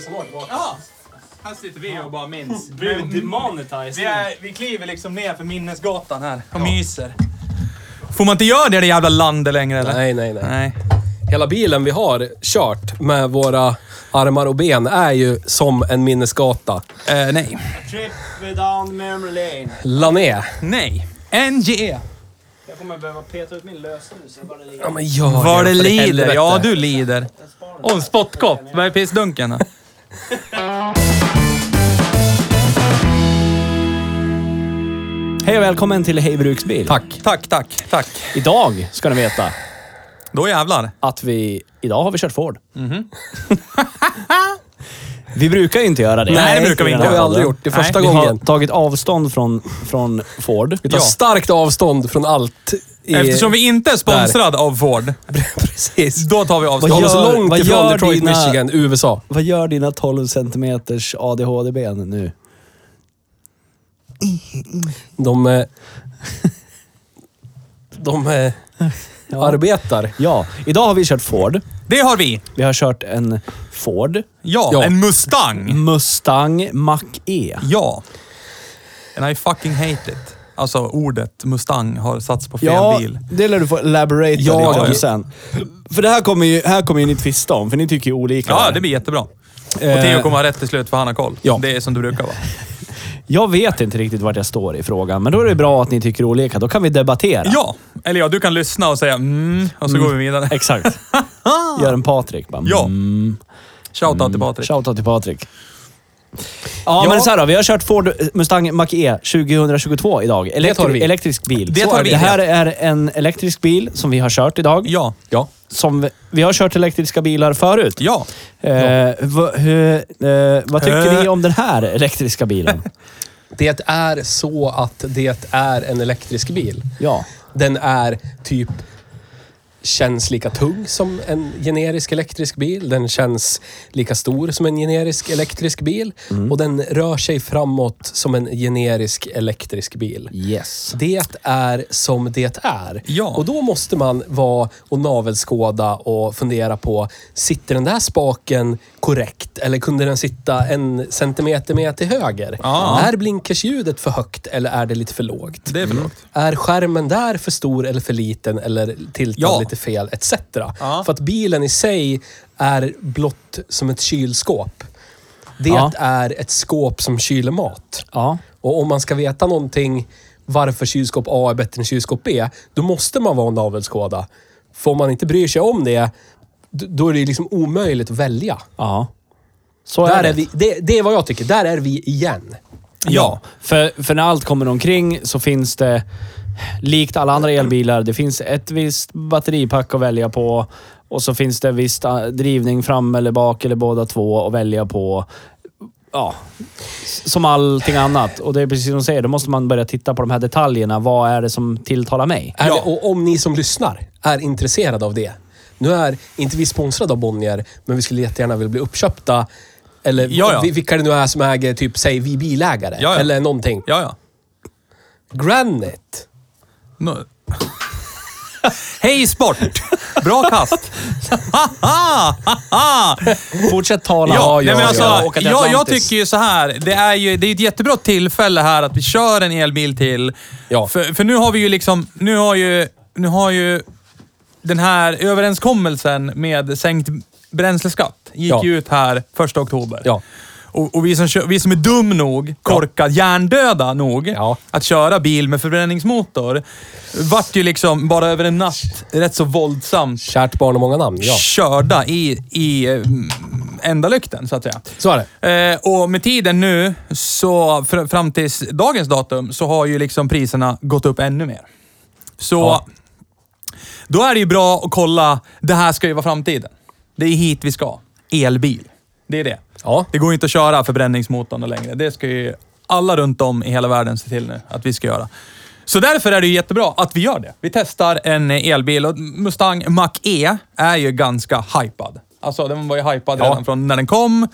Tusen år tillbaka. Ja, här sitter vi och bara minns. Blivit demonetized. Vi, är, vi kliver liksom ner för minnesgatan här och myser. Får man inte göra det i det jävla landet längre eller? Nej, nej, nej. Nej. Hela bilen vi har kört med våra armar och ben är ju som en minnesgata. Eh, nej. Trip down memory lane. Lané. Nej. NGE. Jag kommer behöva peta ut min lösnus. så bara det ligger. Ja, men gör Var det för lider? Ja, du lider. Och en spottkopp. Vad är pissdunken? Hej och välkommen till Hej Bruksbil. Tack. Tack, tack, tack. Idag ska ni veta Då jävlar. att vi... Idag har vi kört Ford. vi brukar ju inte göra det. Nej, det brukar vi inte. Det har vi aldrig gjort. Det är första vi gången. har tagit avstånd från, från Ford. Vi tar Ja. starkt avstånd från allt. Eftersom vi inte är sponsrad av Ford, Precis. då tar vi avstånd. så gör- långt vad ifrån Detroit, dina- Michigan, USA. Vad gör dina 12 centimeters ADHD-ben nu? De... eh, De eh, arbetar. Ja, idag har vi kört Ford. Det har vi. Vi har kört en Ford Ja, Ja. en Mustang. Mustang Mach-E. Ja. And I fucking hate it. Alltså ordet Mustang har satts på fel Ja, bil. det lär du få elaborate Ja, lite om sen. För det här kommer ju, här kommer ju ni tvista om, för ni tycker ju olika. Ja, det blir jättebra. Och Eh, Theo kommer ha rätt till slut för han har koll. Ja. Det är som det brukar vara. Jag vet inte riktigt vart jag står i frågan, men då är det bra att ni tycker olika. Då kan vi debattera. Ja, eller ja, du kan lyssna och säga mm, och så går vi vidare. Exakt. Gör en Patrik. Bara, Ja. Mm. Shoutout till Patrik. Shoutout till Patrik. Ja, men så här då. Vi har kört Ford Mustang Mach-E 2022 idag. Elektri- tar vi. Elektrisk bil. Det Så tar är vi. Det här är en elektrisk bil som vi har kört idag. Ja. Ja. Som vi, vi har kört elektriska bilar förut. Ja. Eh, vad- hur, eh, vad tycker Eh. ni om den här elektriska bilen? Det är så att det är en elektrisk bil. Ja. Den är typ känns lika tung som en generisk elektrisk bil. Den känns lika stor som en generisk elektrisk bil. Mm. Och den rör sig framåt som en generisk elektrisk bil. Yes. Det är som det är. Ja. Och då måste man vara och navelskåda och fundera på, sitter den där spaken korrekt? Eller kunde den sitta en centimeter mer till höger? Ja. Är blinkersljudet för högt eller är det lite för lågt? Det är för lågt. Är skärmen där för stor eller för liten eller tiltad Ja. lite fel etc. Ja. För att bilen i sig är blott som ett kylskåp. Det Ja. är ett skåp som kyler mat. Ja. Och om man ska veta någonting varför kylskåp A är bättre än kylskåp B, då måste man vara en navelskåda. För om man inte bryr sig om det, då är det liksom omöjligt att välja. Ja. Så Där är det. är vi, det, det är vad jag tycker. Där är vi igen. Ja, för, för när allt kommer omkring så finns det, likt alla andra elbilar, det finns ett visst batteripack att välja på och så finns det viss ah, drivning fram eller bak eller båda två att välja på. Ja, som allting annat. Och det är precis som de säger, då måste man börja titta på de här detaljerna. Vad är det som tilltalar mig? Ja. och om ni som lyssnar är intresserade av det. Nu är inte vi sponsrade av Bonnier, men vi skulle jättegärna vilja bli uppköpta. Eller Ja, ja. vi- vilka det nu är som äger, typ, säg vi bilägare. Ja, ja. Eller någonting. Ja, ja. Granite. No. Hej sport! Bra kast! Fortsätt tala. Ja, Ja, nej, men alltså, ja. Jag, tycker ju så här. Det är ju det är ett jättebra tillfälle här att vi kör en elbil till. Ja. För, för nu har vi ju liksom, nu har ju, nu har ju den här överenskommelsen med sänkt bränsleskatt gick Ja. ju ut här första oktober. Ja. Och, och vi, som kör, vi som är dum nog, korkad, hjärndöda nog, Ja. att köra bil med förbränningsmotor, vart ju liksom bara över en natt rätt så våldsamt Kärt barn och många namn, ja. körda i, i mm, ändalykten, så att säga. Så är det. Eh, och med tiden nu, så fr- fram till dagens datum, så har ju liksom priserna gått upp ännu mer. Så Ja. då är det ju bra att kolla, det här ska ju vara framtiden. Det är hit vi ska. Elbil. Det är det. Ja. Det går inte att köra förbränningsmotorn längre. Det ska ju alla runt om i hela världen se till nu att vi ska göra. Så därför är det jättebra att vi gör det. Vi testar en elbil och Mustang Mach-E är ju ganska hypad. Alltså den var ju hypad Ja. redan från när den kom.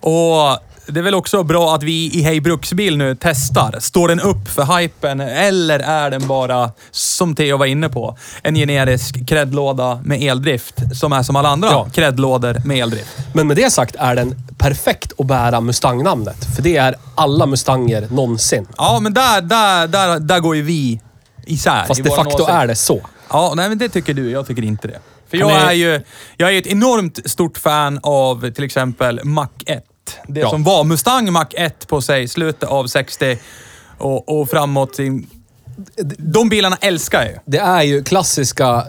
Och det är väl också bra att vi i Hej Bruksbil nu testar. Står den upp för hypen eller är den bara, som Theo var inne på, en generisk kreddlåda med eldrift som är som alla andra Ja. kreddlådor med eldrift? Men med det sagt är den perfekt att bära Mustang-namnet. För det är alla Mustanger någonsin. Ja, men där, där, där, där går ju vi isär. Fast i de facto åsikt. är det så. Ja, nej men det tycker du. Jag tycker inte det. För jag är ju jag är ett enormt stort fan av till exempel Mac 1. Det Ja. som var Mustang Mac 1 på sig, slutet av 60 och, och framåt. De bilarna älskar jag ju. Det är ju klassiska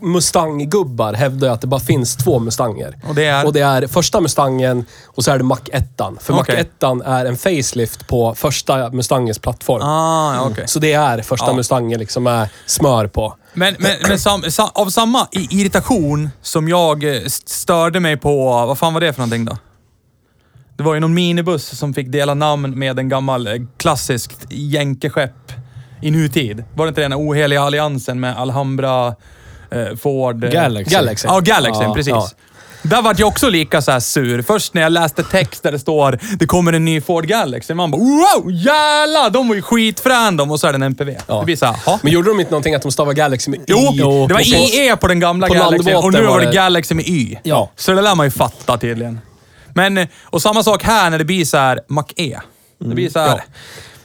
Mustang-gubbar hävdar att det bara finns två Mustanger. Och det är? Och det är första Mustangen och så är det Mac 1. För Okej. Mac 1 är en facelift på första Mustangens plattform. Ah, okej. Så det är första Ja. Mustangen liksom är smör på. Men, men, men sam, sam, av samma irritation som jag eh, st- störde mig på, vad fan var det för någonting då? Det var ju någon minibuss som fick dela namn med en gammal eh, klassiskt jänkeskepp i nutid. Var det inte den oheliga alliansen med Alhambra, eh, Ford... eh, Galaxy. Galaxy. Ja, Galaxy, Ja, precis. ja. Där vart jag också lika så här sur. Först när jag läste text där det står det kommer en ny Ford Galaxy. Man bara wow, jävlar! De var ju skitfrän de och så är det en MPV. Ja. Det blir så här, "Ha?" Men gjorde de inte någonting att de stavade Galaxy med Jo, Y? det var IE på den gamla på Galaxy och nu var det- Galaxy med Y. Ja. Så det lär man ju fatta tydligen. Men, och samma sak här när det blir så här Mac-E. Det blir så här... Ja.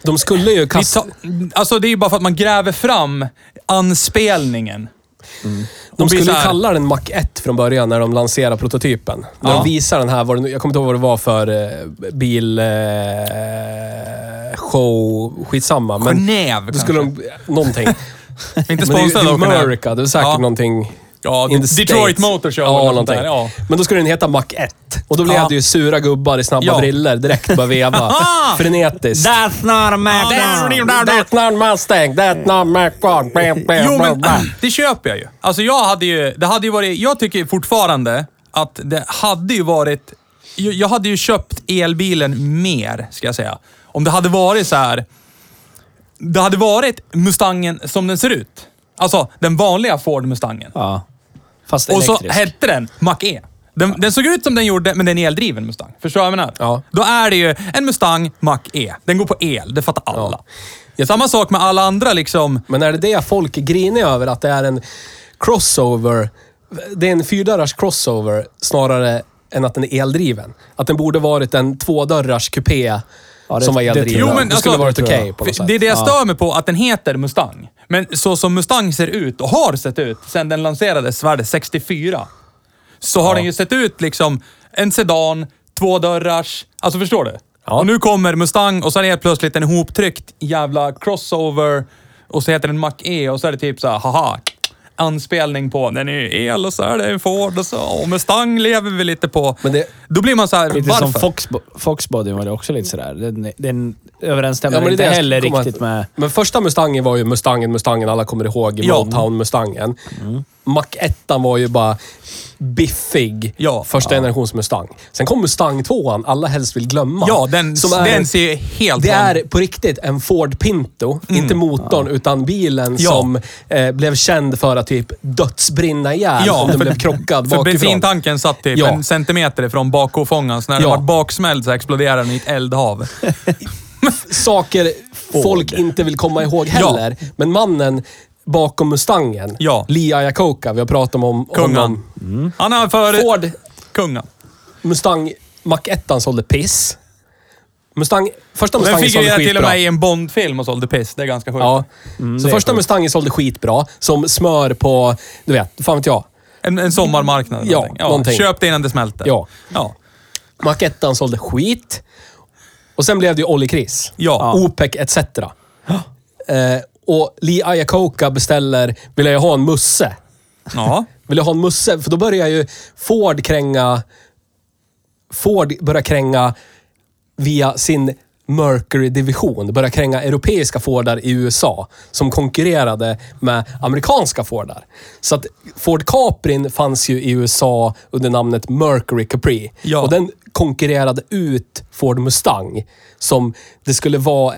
De skulle ju kasta... ta, alltså det är ju bara för att man gräver fram anspelningen. De blir skulle ju här- kalla den Mac 1 från början när de lanserade prototypen. När Ja. de visar den här, vad det, jag kommer inte ihåg vad det var för eh, bil... Eh, show, skitsamma. Men Genève då skulle de... Någonting. Inte sponsrad av. America. Det är säkert Ja. någonting... Ja, in the Detroit States. Motor Show Ja, eller något någonting. där, ja. Men då skulle den heta Mac 1. Och då blev Ja. det ju sura gubbar i snabba Ja. briller direkt började veva. Frenetiskt. That's not a Mac. That's not Mustang, that's not Mac 1. Jo, men det köper jag ju. Alltså jag hade ju, det hade ju varit, jag tycker fortfarande att det hade ju varit, jag jag hade ju köpt elbilen mer, ska jag säga. Om det hade varit så här. det hade varit Mustangen som den ser ut. Alltså den vanliga Ford Mustangen. Ja. Fast Och så hette den Mach-E. Den, den såg ut som den gjorde, men den är eldriven Mustang. Förstår du vad jag menar? Ja. Då är det ju en Mustang Mach-E. Den går på el, det fattar alla. Ja. Samma sak med alla andra liksom. Men är det det folk griniga över, att det är en crossover? Det är en fyrdörrars crossover snarare än att den är eldriven. Att den borde varit en tvådörrars kupé Ja, det- som var det eldriven. det Jo, men skulle alltså, varit det okej jag. på något sätt. Det är det jag Ja. stör mig på, att den heter Mustang. Men så som Mustang ser ut och har sett ut sedan den lanserades, var det 64, så har Ja. den ju sett ut liksom en sedan, två dörrars. Alltså förstår du? Ja. Och nu kommer Mustang och så är det helt plötsligt en ihoptryckt jävla crossover och så heter den Mach-E och så är det typ så här, haha, anspelning på den är el och så är det en Ford och så. Och Mustang lever vi lite på. Men det- Då blir man så här, Lite varför? som Foxbo Foxbody var det också lite sådär. Den, den överensstämmer Ja, men det är inte heller riktigt med... Men första Mustangen var ju Mustangen, Mustangen. Alla kommer ihåg Ja. Motown-Mustangen. Mac 1 var ju bara biffig. Ja. Första generations Mustang. Sen kom Mustang 2 alla helst vill glömma. Ja, den, är- den ser helt Det är på riktigt en Ford Pinto. Inte motorn, utan bilen Mm. Ja. som eh, blev känd för att typ dödsbrinna ihjäl om den för- blev krockad För bakifrån. bensintanken satt typ Ja. en centimeter ifrån bakkofångaren, så när den Ja. var baksmälld så exploderade den i ett eldhav. Saker folk inte vill komma ihåg heller. Men mannen bakom Mustangen, Ja. Lee Iacocca, vi har pratat om, om Kungen. honom. Han har för... Ford Kungen. Mustang Mac 1 sålde piss. Mustang, första Den Mustangen sålde figurerar till och skitbra. med i en Bondfilm och sålde piss. Det är ganska sjukt. Ja. Mm, så första sjukt. Mustangen sålde skitbra. Som smör på, du vet, fan vet jag. En, en sommarmarknad Ja, någonting. någonting. Köp det innan det smälter. Ja. ja. Mac 1 sålde skit. Och sen blev det ju oljekris. Ja. OPEC etc. Eh, och Lee Iacocca beställer, vill jag ha en musse? Ja. Vill jag ha en musse? För då börjar ju Ford kränga... Ford börjar kränga via sin Mercury-division. Börjar kränga europeiska Fordar i USA som konkurrerade med amerikanska Fordar. Så att Ford Caprin fanns ju i USA under namnet Mercury Capri. Ja. Och den konkurrerade ut Ford Mustang. Som det skulle vara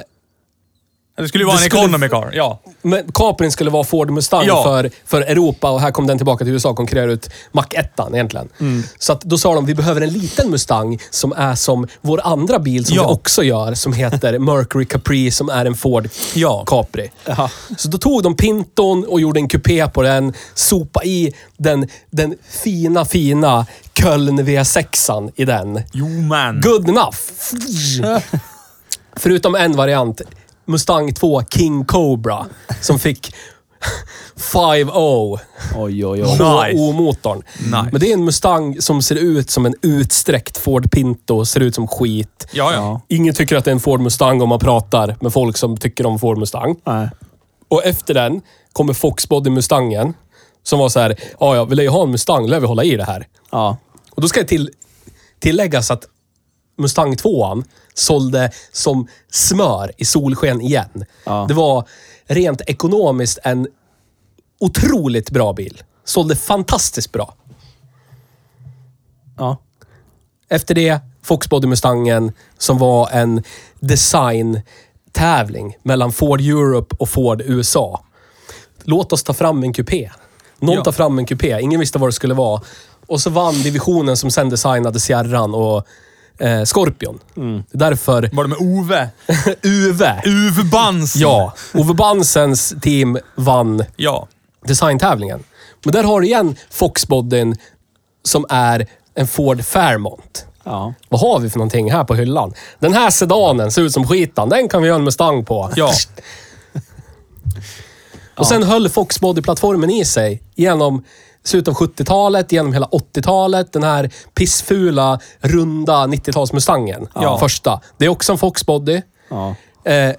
Det skulle ju vara en skulle- economy car. Ja. men Caprin skulle vara Ford Mustang Ja. för, för Europa och här kom den tillbaka till USA och konkurrerade ut Mac 1 egentligen. Mm. Så att då sa de, vi behöver en liten Mustang som är som vår andra bil som Ja. vi också gör, som heter Mercury Capri, som är en Ford Ja. Capri. Jaha. Så då tog de Pinton och gjorde en kupé på den, sopa i den, den fina, fina Köln V6an i den. Jo man. Good enough. Förutom en variant. Mustang 2 King Cobra. Som fick 5.0 Oj, oj, oj. Nice. HO-motorn. Nice. Men det är en Mustang som ser ut som en utsträckt Ford Pinto. Ser ut som skit. Ja, ja. Ingen tycker att det är en Ford Mustang om man pratar med folk som tycker om Ford Mustang. Nej. Och efter den kommer Foxbody Mustangen. Som var så här, ja, ja, vill jag ha en Mustang, lär vi hålla i det här. Ja. Och då ska det till, tilläggas att Mustang 2 sålde som smör i solsken igen. Ja. Det var rent ekonomiskt en otroligt bra bil. Sålde fantastiskt bra. Ja. Efter det, Foxbody Mustangen som var en design-tävling mellan Ford Europe och Ford USA. Låt oss ta fram en kupé. Någon Ja. tar fram en kupé. Ingen visste vad det skulle vara. Och så vann divisionen som sen designade Sierran och eh, Scorpion. Därför Var det med Ove? Uve. Uwe Bans. Ja, Ove Bansens team vann Ja. designtävlingen. Men där har du igen Foxbodyn som är en Ford Fairmont. Ja. Vad har vi för någonting här på hyllan? Den här sedanen ser ut som skitan. Den kan vi göra en Mustang på. Ja. Och sen höll Foxbody-plattformen i sig genom slutet av 70-talet, genom hela 80-talet. Den här pissfula, runda 90-tals-Mustangen. Ja. Första. Det är också en Foxbody. Ja. Eh,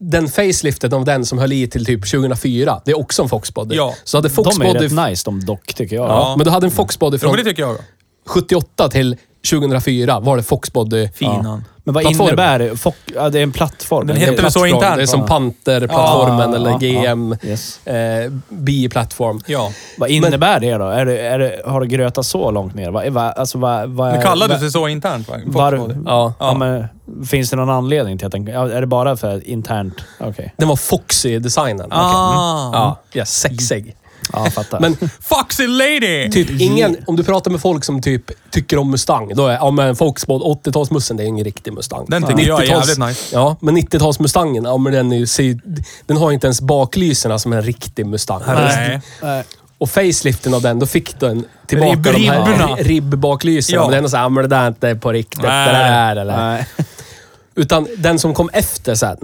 den faceliften av den som höll i till typ 2004, det är också en Foxbody. Ja. Så hade De är Foxbody... rätt nice de dock, tycker jag. ja, men du hade en Foxbody Jo, från men det tycker jag då. 78 till 2004 var det Foxbody. Finan. Men vad Plattform. innebär det? Fock, ja, det är en plattform. Den heter väl så internt, Det är som va? Panther-plattformen Ja, eller ja, GM. Yes. eh, B-plattform. Ja. Vad innebär det då? Är det, är det, har det grötat så långt ner? Vad, vad, alltså, vad, vad, Det kallades det så internt va? Var. Ja. ja. men, finns det någon anledning till att den... Är det bara för internt? Okej. Den var Foxy-designen. Ah. Ja, ja, sexig. Ja, fattar. Men Foxy lady! typ ingen, om du pratar med folk som typ tycker om Mustang, då är ja men Foxbody, 80-talsmussen, det är ingen riktig Mustang. Den tycker jag är 90-tals jävligt nice. Ja, men 90-talsmustangen, ja men den, är, ju- ser, den har ju inte ens baklyserna som en riktig Mustang. Nej. Nej. Och faceliften av den, då fick den tillbaka Ribb- de här ribborna. ribbbaklysena. Ja. Men det är såhär, men det där är inte på riktigt. Nej. Det där, eller? Nej. Utan den som kom efter sen.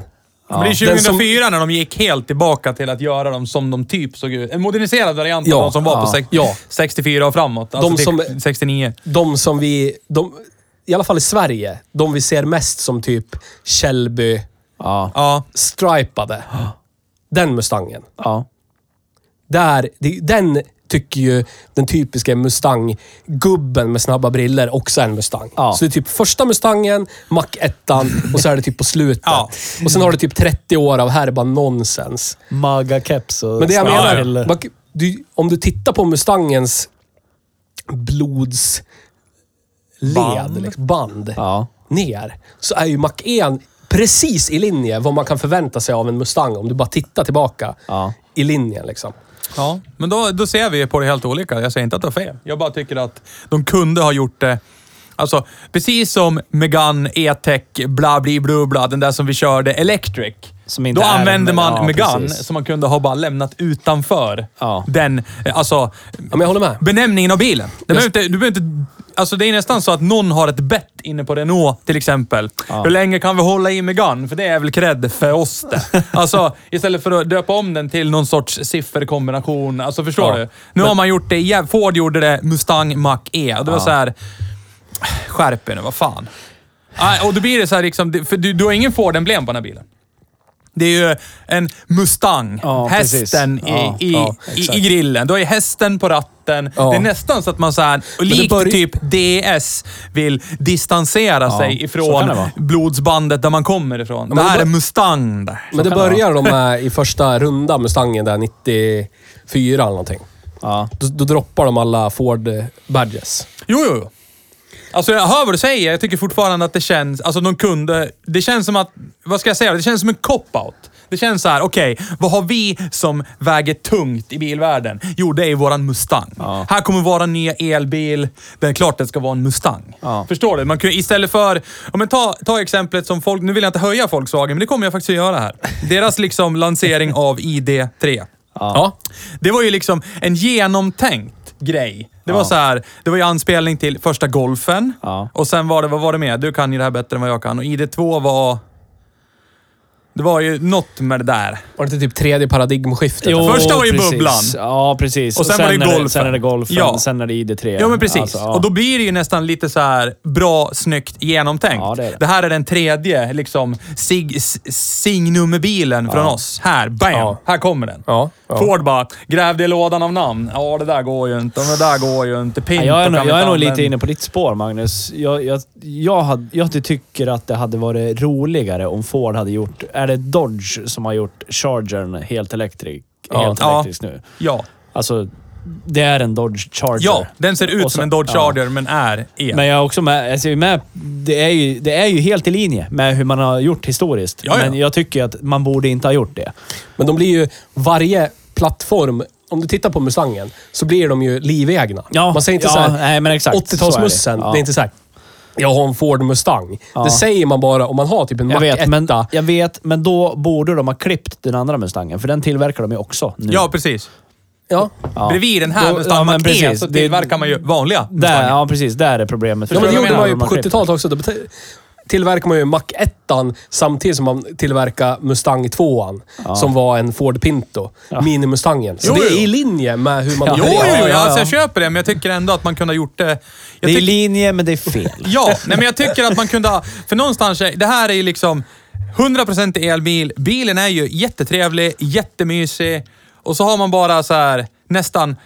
Men det är Den som- 2004 när de gick helt tillbaka till att göra dem som de typ såg ut. En moderniserad variant Ja, av de som var på ja, sex, ja. 64 och framåt. Alltså De till som- 69. De som vi, de, i alla fall i Sverige, de vi ser mest som typ Shelby Ja. Ja. stripade. Den Mustangen. Ja. Där, det, den tycker ju den typiska Mustang-gubben med snabba briller också är en Mustang. Ja. Så det är typ första Mustangen, Mac 1 och så är det typ på slutet. Ja. Och sen har du typ 30 år av här är bara nonsens. Maga-keps och... Men det jag Ja, menar, man- du, om du tittar på Mustangens blodsled, Band. liksom, band Ja. ner, så är ju Mac 1 precis i linje vad man kan förvänta sig av en Mustang om du bara tittar tillbaka Ja. i linjen. Liksom. Ja, men då, då ser vi på det helt olika. Jag säger inte att det är fel. Jag bara tycker att de kunde ha gjort det Alltså, precis som Megane, E-Tech, bla bli bla bla, den där som vi körde, Electric. Då använde man ja, Megane precis. som man kunde ha bara lämnat utanför Ja. den, eh, alltså, Ja, men jag håller med. benämningen av bilen. Det behöver inte, du behöver inte, alltså det är nästan så att någon har ett bett inne på Renault till exempel. Ja. Hur länge kan vi hålla i Megane? För det är väl cred för oss det. Alltså istället för att döpa om den till någon sorts sifferkombination. Alltså förstår Ja. du? Nu har man gjort det, igen. Ford gjorde det Mustang Mach-E. Och det var så här. Skärp er nu, vad fan. Ah, och då blir det så här liksom, för du, du har ingen Ford-emblem på den här bilen. Det är ju en Mustang. Ja, hästen i, Ja, i, ja, i, grillen. Du har ju hästen på ratten. Det är nästan så att man så här, det likt börj- typ DS vill distansera sig ifrån det blodsbandet där man kommer ifrån. men det det här bör- är Mustang där. Men det det börjar de med i första runda Mustangen där 94 eller någonting. Då, då droppar de alla Ford badges. Jo, jo, jo. Alltså jag hör vad du säger. Jag tycker fortfarande att det känns... Alltså de kunde... Det känns som att... Vad ska jag säga? Det känns som en cop-out. Det känns så här, okej, vad har vi som väger tungt i bilvärlden? Jo, det är våran Mustang. Ja. Här kommer vara nya elbil. Det är klart det ska vara en Mustang. Ja. Förstår du? Man kan, istället för... Om men ta, ta exemplet som folk... Nu vill jag inte höja Volkswagen, men det kommer jag faktiskt att göra här. Deras liksom lansering av ID3. Ja. Det var ju liksom en genomtänkt grej. Det var så här, det var ju anspelning till första golfen. Ja. Och sen var det, vad var det med? Du kan ju det här bättre än vad jag kan. Och ID2 var... Det var ju något med det där. Var det inte typ tredje paradigmskiftet? Jo, Första var ju precis. bubblan. Ja, precis. Och sen var det golfen. Sen är det golfen, Ja. sen är det ID3. Ja, men precis. Alltså, ja. Och då blir det ju nästan lite så här bra, snyggt, genomtänkt. Ja, det är det. här är den tredje liksom sig, s- signummerbilen från oss. Här, bam! Ja. Här kommer den. Ja, ja. Ford bara, grävde i lådan av namn. Ja, det där går ju inte. Och det där går ju inte. Pinto Ja, jag är, nog, jag är nog lite inne på ditt spår, Magnus. Jag, jag, jag, hade, jag tycker att det hade varit roligare om Ford hade gjort... Är det Dodge som har gjort Chargern helt, elektrik, Ja. helt Ja. elektrisk nu? Ja. Alltså, det är en Dodge Charger. ja, den ser ut Och som så- en Dodge ja. Charger, men är el. Men jag är också med, alltså med det, är ju, det är ju helt i linje med hur man har gjort historiskt. Ja, ja. Men jag tycker att man borde inte ha gjort det. Men de blir ju... Varje plattform... Om du tittar på Mustangen så blir de ju livegna. Ja, Man säger inte ja, så här nej, men exakt. Så är det. 80-talsmussen. Ja. Det är inte så här. Jag har en Ford Mustang. Ja. Det säger man bara om man har typ en Jag Mac vet, 1. men, jag vet, men då borde de ha klippt den andra Mustangen, för den tillverkar de ju också nu. Ja, precis. Ja. Ja. Bredvid den här Då- Mustang ja, men Mach-E precis. så Det- tillverkar man ju vanliga Där, Mustanger. ja, precis. Där är problemet. Ja, men det gjorde man ju på Man klipper. 70-talet också. Tillverkade man ju Mac 1 samtidigt som man tillverkade Mustang 2 som var en Ford Pinto. Mini-Mustangen. Så Jo, det är jo. i linje med hur man Ja. Jo, jo, jo, Ja, ja, Alltså, ja. jag köper det, men jag tycker ändå att man kunde ha gjort det... Jag Det är i linje, men det är fel. Ja, nej, men jag tycker att man kunde ha... För någonstans, det här är ju liksom 100% elbil. Bilen är ju jättetrevlig, jättemysig. Och så har man bara så här nästan...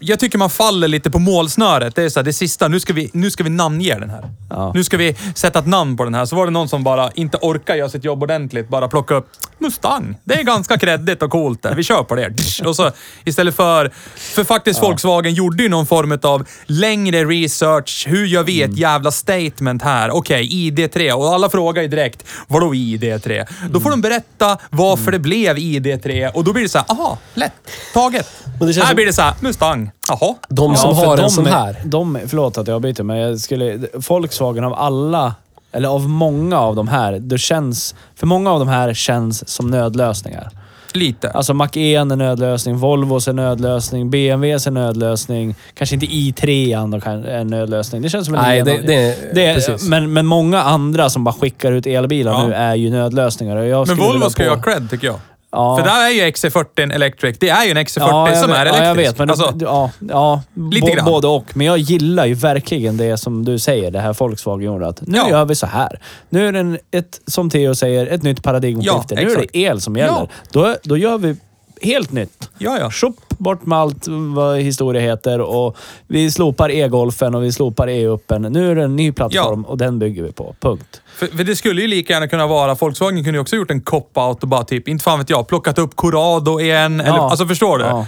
Jag tycker man faller lite på målsnöret. Det är så här, det sista, nu ska vi, nu ska vi namnge den här. Ja. Nu ska vi sätta ett namn på den här. Så var det någon som bara inte orkar göra sitt jobb ordentligt. Bara plocka upp Mustang. Det är ganska kreddigt och coolt där. Vi kör på det. Och så istället för... För faktiskt Volkswagen gjorde ju någon form av längre research. Hur gör vi ett jävla statement här? Okej, ID3. Och alla frågar ju direkt, vadå ID3? Då får de berätta varför det blev ID3 och då blir det så här, aha, lätt. Taget. Här som- blir det så här, Mustang. Jaha. De som för har de, en sån här. De, förlåt att jag byter, men jag skulle... Volkswagen av alla, eller av många av de här, det känns... För många av de här känns som nödlösningar. Lite. Alltså Mac-E är nödlösning, Volvos är nödlösning, BMWs är nödlösning. Kanske inte i3 då kan- är en nödlösning. Det känns som en Nej, det- det- det är, men, men många andra som bara skickar ut elbilar Ja. nu är ju nödlösningar. Men Volvo ska ju på- ha cred, tycker jag. Ja. För där är ju XC40 Electric. Det är ju en XC40 jag som vet- är elektrisk. Ja, jag vet. Men alltså, ja, ja, Lite grann. både och. Men jag gillar ju verkligen det som du säger, det här Volkswagen gjorde. Att nu Ja. gör vi så här. Nu är det, en, ett, som Theo säger, ett nytt paradigmskifte. Ja, nu är det el som gäller. Ja. Då, då gör vi helt nytt. ja, ja. Tjopp, bort med allt vad historia heter och vi slopar e-golfen och vi slopar e-uppen. Nu är det en ny plattform och den bygger vi på. Punkt. För, för det skulle ju lika gärna kunna vara, Volkswagen kunde ju också gjort en cop-out och bara typ, inte fan vet jag, plockat upp Corrado igen. Eller, alltså förstår du? Ja.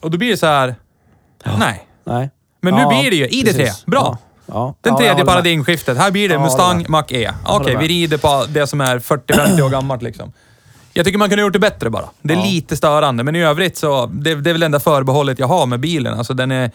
Och då blir det så här. nej. Nej. Men nu Ja, blir det ju ID3. precis. Bra. Ja. Ja. Den Ja, tredje med. paradigmskiftet. Här blir det Ja, Mustang. Mach-E. Okej, med. vi rider på det som är 40-50 år gammalt liksom. Jag tycker man kunde ha gjort det bättre bara. Det är Ja. lite störande, men i övrigt så... Det, det är väl det enda förbehållet jag har med bilen. Alltså den är...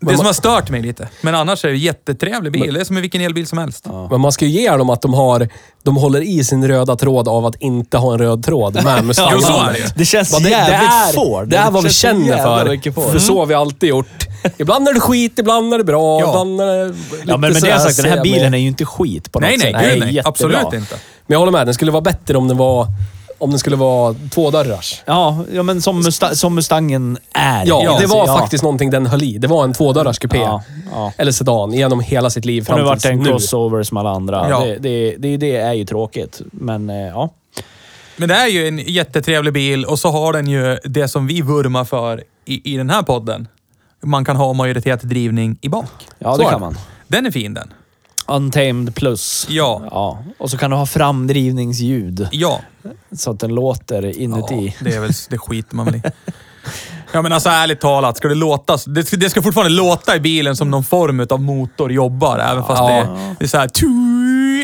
Det man- som har stört mig lite. Men annars är det en jättetrevlig bil. Det är som vilken elbil som helst. Men man ska ju ge dem att de har... De håller i sin röda tråd av att inte ha en röd tråd med Mustang. Jo, så är det. Det känns Ja, det, det, jävligt är, Ford. det är vad vi känner för. För så har vi alltid gjort. Ibland är det skit, ibland är det bra, Ja. ibland är det lite Ja, men med det sådär sagt, den här semi. bilen är ju inte skit på något Nej, nej, sätt. gud nej. jättebra. Absolut inte. Men jag håller med, den skulle vara bättre om den var om den skulle vara tvådörrars. Ja, ja men som, Musta som Mustangen är. Ja, det var ja. faktiskt någonting den höll i. Det var en tvådörrars kupé. Ja, ja. Eller sedan, genom hela sitt liv Och fram nu vart tills det en nu. crossover som alla andra. Ja. Det, det, det, det är ju tråkigt, men eh, ja. Men det är ju en jättetrevlig bil och så har den ju det som vi vurmar för i, i den här podden. Man kan ha majoritetsdrivning i bak. Ja, Så det är kan man. Den är fin den. Untamed plus. Ja. ja. Och så kan du ha framdrivningsljud. Ja. Så att den låter inuti. Ja, det är väl, det skiter man väl i. Ja men alltså ärligt talat, ska det låta... Det ska, det ska fortfarande låta i bilen som någon form av motor jobbar, även fast Ja. det, det är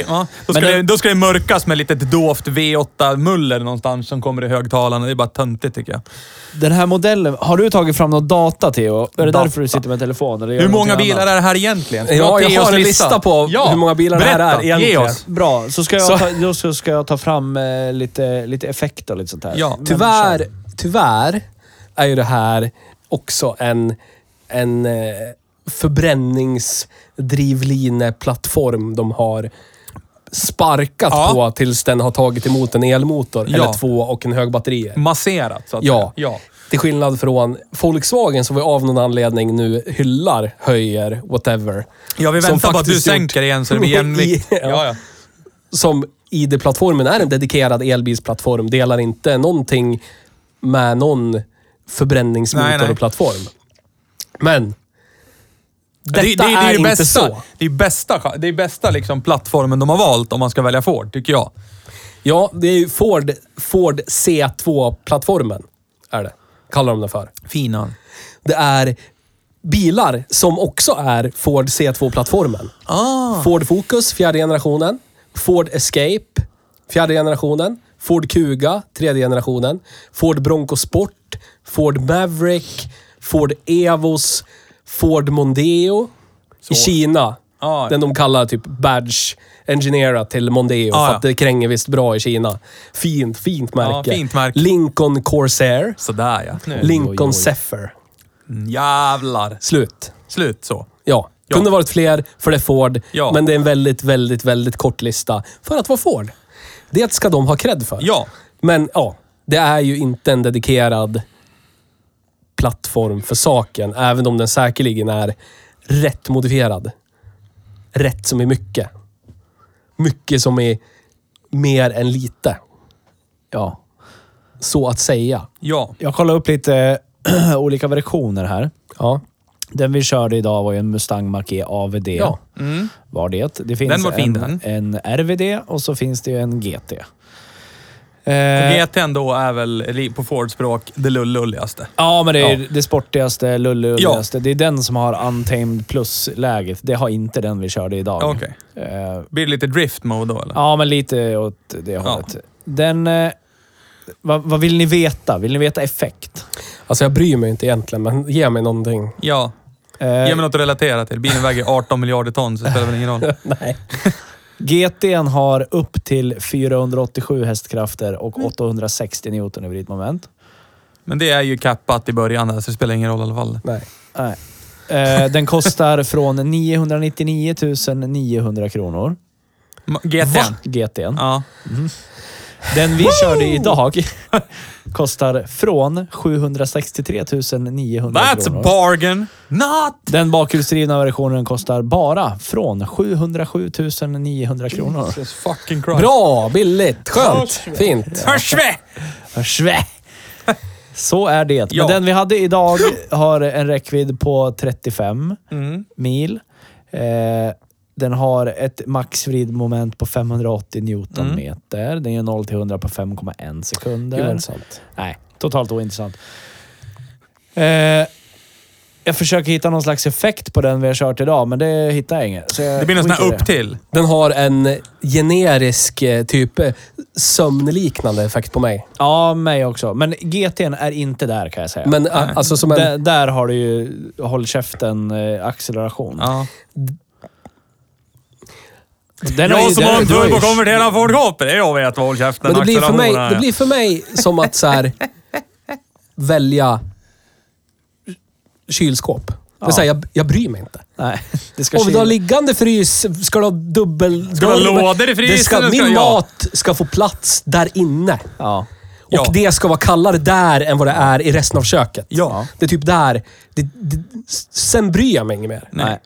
Ja, då, ska Men det, det- då ska det mörkas med lite dovt V8-muller någonstans som kommer i högtalarna. Det är bara töntigt tycker jag. Den här modellen, har du tagit fram något data Theo? Är det Data. därför du sitter med telefon? Eller gör Hur många bilar annat? är det här egentligen? Ska Ja, jag har en lista på hur många bilar det här är berätta, egentligen. Ge oss. Bra, så ska jag, Så- ta, då ska ska jag ta fram eh, lite, lite effekt och lite sånt här. Ja. Men Tyvärr, kör. tyvärr är ju det här också en, en eh, förbränningsdrivlineplattform de har sparkat Ja. på tills den har tagit emot en elmotor, Ja. eller två och en högbatterier. Masserat, så att Ja. säga. Ja. Till skillnad från Volkswagen som vi av någon anledning nu hyllar, höjer, whatever. Ja, vi väntar på att du sänker igen så det blir jämvikt. Ja. Ja. Som ID-plattformen är en dedikerad elbilsplattform. Delar inte någonting med någon Nej, nej. förbränningsmotorplattform. Men detta det, det, det är, är inte bästa, så. Det är bästa, det är bästa liksom plattformen de har valt om man ska välja Ford, tycker jag. Ja, det är ju Ford, Ford C2-plattformen. Är det. Kallar de den för. Fina. Det är bilar som också är Ford C2-plattformen. Ah. Ford Focus, fjärde generationen. Ford Escape, fjärde generationen. Ford Kuga, tredje generationen. Ford Bronco Sport. Ford Maverick. Ford Evos. Ford Mondeo. I Kina. Ja. Den de kallar typ Badge Engineerat till Mondeo. Ja, för att det kränger visst bra i Kina. Fint, fint märke. fint märke. Lincoln Corsair. Sådär ja. Nu. Lincoln oj. Zephyr. Jävlar. Slut. Slut så. Ja. Ja. Kunde varit fler, för det är Ford. Ja. Men det är en väldigt, väldigt, väldigt kort lista för att vara Ford. Det ska de ha cred för. Ja. Men ja, det är ju inte en dedikerad plattform för saken. Även om den säkerligen är rätt modifierad. Rätt som är mycket. Mycket som är mer än lite. Ja. Så att säga. Ja. Jag kollar upp lite olika versioner här. Ja. Den vi körde idag var ju en Mustang Mach-E AVD. Ja. Var det. Det finns Den var fin, en, den. en RVD och så finns det ju en GT. Eh, GT'n då är väl på Ford-språk det lullulligaste. ja, men det är Ja. det sportigaste, lulluligaste. Det är den som har Untamed Plus-läget. Det har inte den vi körde idag. Okej. Eh, Blir det lite drift mode då eller? ja, men lite åt det hållet. Den... Eh, vad, vad vill ni veta? Vill ni veta effekt? Alltså jag bryr mig inte egentligen, men ge mig någonting. Ja. Eh, Ge mig något att relatera till. Bilen väger 18 miljarder ton, så det spelar väl ingen roll. Nej. GT'n har upp till 487 hästkrafter och 860 Newton i vridmoment. Men det är ju kappat i början där, så det spelar ingen roll i alla fall. Nej. Nej. Eh, den kostar från 999 900 kronor. GT'n? GT'n. Ja. Den vi körde idag kostar från 763 900 That's a kronor. bargain! Not! Den bakhjulsdrivna versionen kostar bara från 707 900 kronor. Jesus fucking Christ. Bra, billigt, skönt, fint. Hörsve! Svä! Så är det. Ja. Men den vi hade idag har en räckvidd på 35 Mm. mil. Eh, den har ett maxvridmoment på 580 newtonmeter. Den gör 0 till 100 på 5,1 sekunder. Intressant. Nej, totalt ointressant. Eh, jag försöker hitta någon slags effekt på den vi har kört idag, men det hittar jag inget. Så jag Det blir någon sån här upp till. Den har en generisk eh, typ eh, sömnliknande effekt på mig. Ja, mig också. Men GT'n är inte där kan jag säga. Men a- alltså som en... Där, där har du ju håll käften eh, acceleration. Ja. Den ju- Jag som har en turbokonverterad Ford Copper, det jag vet vad håll käften Men det blir, för mig, det blir för mig som att så här, välja kylskåp. Det är Ja. så här, jag, jag bryr mig inte. Nej, det ska Om du har liggande frys, ska du ha dubbel... Ska du ha lådor i frysen Det ska, ska- min ja. mat ska få plats där inne. Ja. Och Ja. det ska vara kallare där än vad det är i resten av köket. Ja. Det är typ där. Det, det, sen bryr jag mig inget mer. Nej.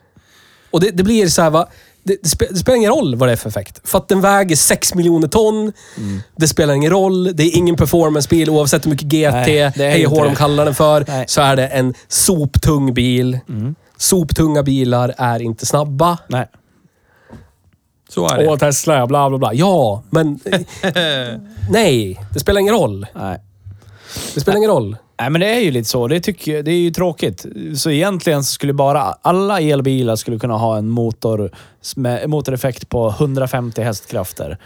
Och det, det blir så här, va? Det, det, spe, det spelar ingen roll vad det är för effekt. För att den väger 6 miljoner ton. Mm. Det spelar ingen roll. Det är ingen performancebil oavsett hur mycket GT, Nej, det är hej inte och de det. kallar den för. Nej. Mm. Så är det en soptung bil. Soptunga bilar är inte snabba. Nej. Så är det. Åh, Tesla, bla bla bla. Ja, men... nej, det spelar ingen roll. Nej. Det spelar ingen roll. Nej, men det är ju lite så. Det, tycker jag, det är ju tråkigt. Så egentligen så skulle bara alla elbilar skulle kunna ha en motor med motoreffekt på 150 hästkrafter.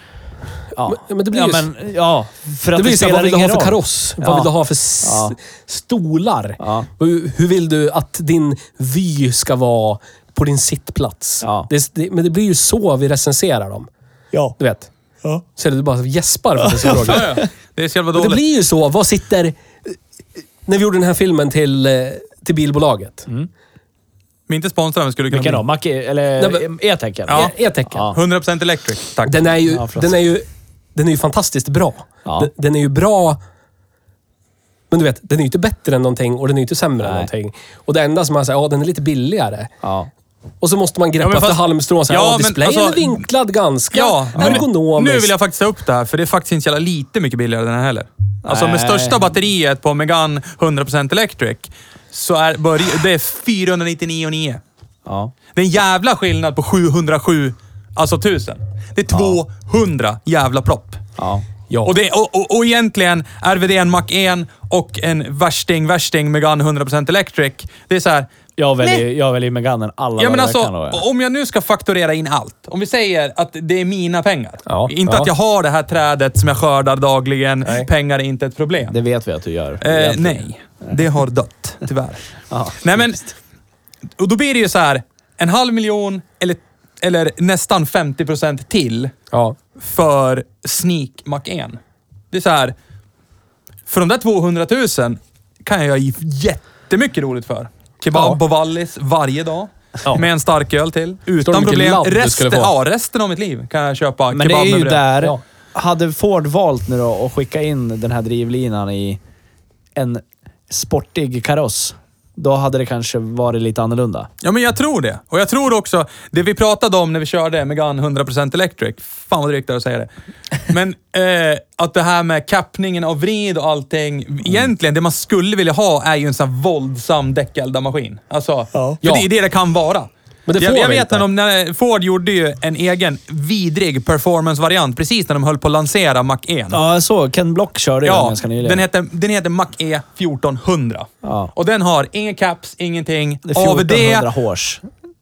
Ja, Men- men det blir ja, ju- men, ja, för att Det det, blir så här, vad vill du ha för roll. kaross? Vad Ja. vill du ha för Ja. stolar? Ja. Hur, hur vill du att din vy ska vara på din sittplats? Ja. Det, det, men det blir ju så vi recenserar dem. Ja. Du vet. Ja. Så du bara gäspar för att det är så bra grejer. Ja, ja. Det är så jävla Men det blir ju så. Vad sitter... När vi gjorde den här filmen till, eh, till bilbolaget. Men inte sponsrade, men skulle kunna Vilken då? Mac eller Nej, men- e-tecken? Ja. E- E-tecken. Ja. 100% electric, tack. Den är ju, Ja, den är ju, den är ju fantastiskt bra. Ja. Den, den är ju bra... Men du vet, den är ju inte bättre än någonting och den är ju inte sämre än Nej. någonting. Och det enda som man säger, ja den är lite billigare. Ja. Och så måste man greppa Ja, men efter fast- halmstrån och säga, Ja, ja, displayen alltså- är vinklad ganska Ja, men ergonomiskt. nu vill jag faktiskt ta upp det här, för det är faktiskt inte så jävla lite mycket billigare den här heller. Alltså med Nej. största batteriet på Megane 100% Electric, så är det är 499,9. Ja. Det är en jävla skillnad på 707, alltså 1000. Det är 200 jävla propp. Ja. Ja. Och, det, och, och, och egentligen, RVD en Mac 1 och en värsting, värsting Megane 100% Electric. Det är så här. Jag väljer, Nej. jag väljer Meganen alla Ja, men alltså, då, ja. om jag nu ska fakturera in allt. Om vi säger att det är mina pengar. Ja, inte ja. att jag har det här trädet som jag skördar dagligen. Nej. Pengar är inte ett problem. Det vet vi att du gör. eh, nej, det har dött, tyvärr. Ja. nej, men... Och då blir det ju så här, en halv miljon eller, eller nästan 50 procent till Ja. för Sneak Mac 1. Det är så här, för de där 200 000 kan jag göra jättemycket roligt för. Kebab på Wallis varje dag. Ja. Med en starköl till. Utan problem. Resten, ja, resten av mitt liv kan jag köpa Men det kebab är med ju bröd. där... Ja. Hade Ford valt nu då att skicka in den här drivlinan i en sportig kaross, då hade det kanske varit lite annorlunda. Ja, men jag tror det. Och jag tror också, det vi pratade om när vi körde Megane 100% Electric, fan vad drygt det att säga det. Men eh, att det här med kappningen av vrid och allting. Egentligen, det man skulle vilja ha är ju en sån här våldsam däckeldarmaskin. Alltså, för Ja. det är det det kan vara. Men det jag får jag vi vet inte. när, de, Ford gjorde ju en egen vidrig performance-variant precis när de höll på att lansera Mac 1. Ja, jag såg. Ken Block körde ju den Ja, ganska nyligen. den heter, den heter Mac E 1400. Ja. Och den har ingen caps, ingenting. det är AVD 1400 hårs.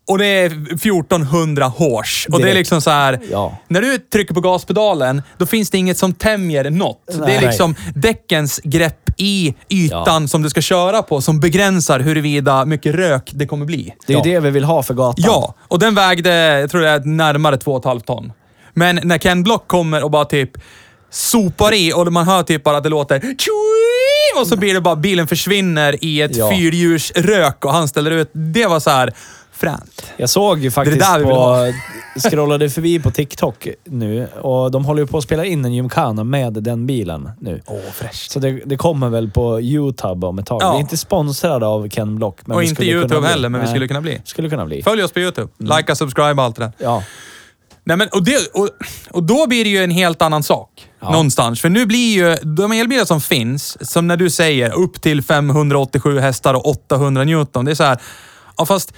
Och det är 1400 horse. Och det är liksom så här. Ja. När du trycker på gaspedalen, då finns det inget som tämjer något. Det är Nej. liksom däckens grepp i ytan Ja. som du ska köra på som begränsar huruvida mycket rök det kommer bli. Det är Ja. det vi vill ha för gatan. Ja, och den vägde, jag tror det är närmare 2,5 ton. Men när Ken Block kommer och bara typ sopar i och man hör typ bara att det låter och så blir det bara, bilen försvinner i ett Ja. fyrhjulsrök och han ställer ut. Det var så här fränt. Jag såg ju faktiskt där vi vill på... Scrollade förbi på TikTok nu och de håller ju på att spela in en gymkhana med den bilen nu. Åh, fräscht. Så det, det kommer väl på YouTube om ett tag. Ja. Vi är inte sponsrade av Ken Block. Men och vi inte YouTube heller, men vi skulle kunna bli. Skulle kunna bli. Följ oss på YouTube. Mm. Likea, subscribe, allt det där. Ja. Nej, men, och, det, och, och då blir det ju en helt annan sak. Ja. Någonstans. För nu blir ju de elbilar som finns, som när du säger upp till 587 hästar och 800 Newton. Det är så här, ja fast...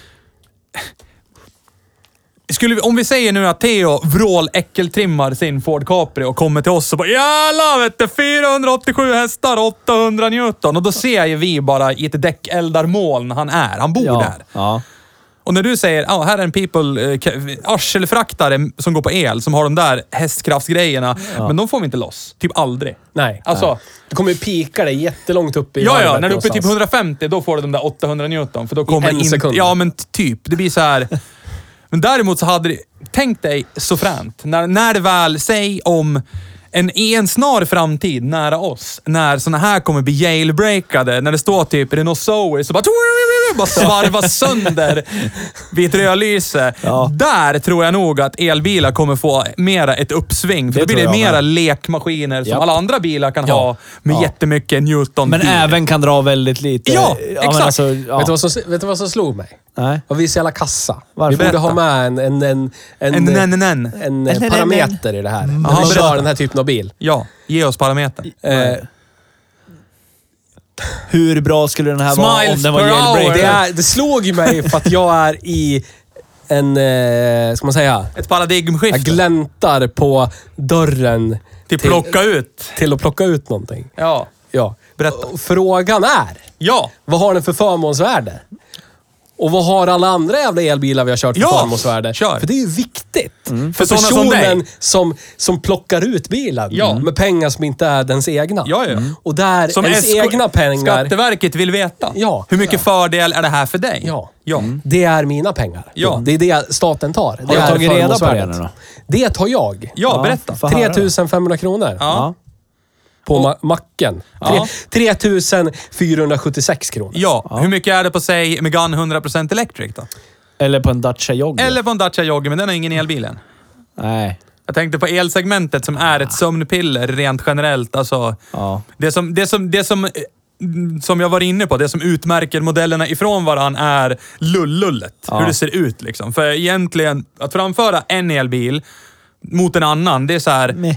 Skulle vi, om vi säger nu att Theo vrål-äckeltrimmar sin Ford Capri och kommer till oss och bara Jävlar vet du! 487 hästar, 800 Newton. Och då ser ju vi bara i ett däckeldarmoln han är. Han bor Ja. där. ja. Och när du säger, ja, här är en people, eh, arselfraktare som går på el, som har de där hästkraftsgrejerna. Men de får vi inte loss. Typ aldrig. Nej. Alltså, Du kommer ju pika dig jättelångt upp i ja, ja, när du är uppe i typ någonstans. 150, då får du de där 800 Newton. För då kommer en in, sekund. Ja, men typ. Det blir så här. Men däremot så hade det, tänk dig så fränt. När, när det väl, säg om en, i en snar framtid nära oss, när såna här kommer bli jailbreakade, när det står typ Renault Zoe, så bara, bara svarvar sönder vid ett rödlyse. Ja. Där tror jag nog att elbilar kommer få mera ett uppsving. För Det då blir det mera med. lekmaskiner som Japp. alla andra bilar kan Ja. ha med Ja. jättemycket Newton. Men även kan dra väldigt lite. Ja, exakt. alltså, ja. Vet, du vad som, vet du vad som slog mig? Nej. Och vi är så jävla kassa. Varför? Vi borde ha med en, en, en, en, En, en, en, en. en, en, en. parameter i det här. När berätta. kör den här typen av bil. Ja, ge oss parametern. Hur bra skulle den här vara Smiles om den var per hour. det, är, det slog ju mig för att jag är i en, eh, ska man säga, Ett jag paradigmskifte. gläntar på dörren Till plocka ut. till att plocka ut någonting. Ja. Ja. Berätta. Och Frågan är, Ja. vad har den för förmånsvärde? Och vad har alla andra jävla elbilar vi har kört för Ja, förmånsvärde? kör. För det är ju viktigt. För För sådana som personen dig. som, som plockar ut bilen Ja. med pengar som inte är dens egna. Ja, ja. Och där Som ens SK egna pengar, Skatteverket vill veta. Ja. Hur mycket fördel är det här för dig? Ja. Ja. det är mina pengar. Ja. Det är det staten tar. Det du är tagit reda på det? Det tar jag. Ja, berätta. Få höra. 3500 kronor Ja. På ma- macken. Ja. Tre- 3476 kronor. Ja. Hur mycket är det på, säg, Megane 100% Electric då? Eller på en Dacia Jogger. Eller på en Dacia Jogger, men den har ingen elbil än. Nej. Jag tänkte på elsegmentet som är ett sömnpiller rent generellt. Alltså, Ja. det som, det som, det som, eh, som jag var inne på, det som utmärker modellerna ifrån varann är lullullet. Ja. Hur det ser ut liksom. För egentligen, att framföra en elbil mot en annan, det är så här. Meh.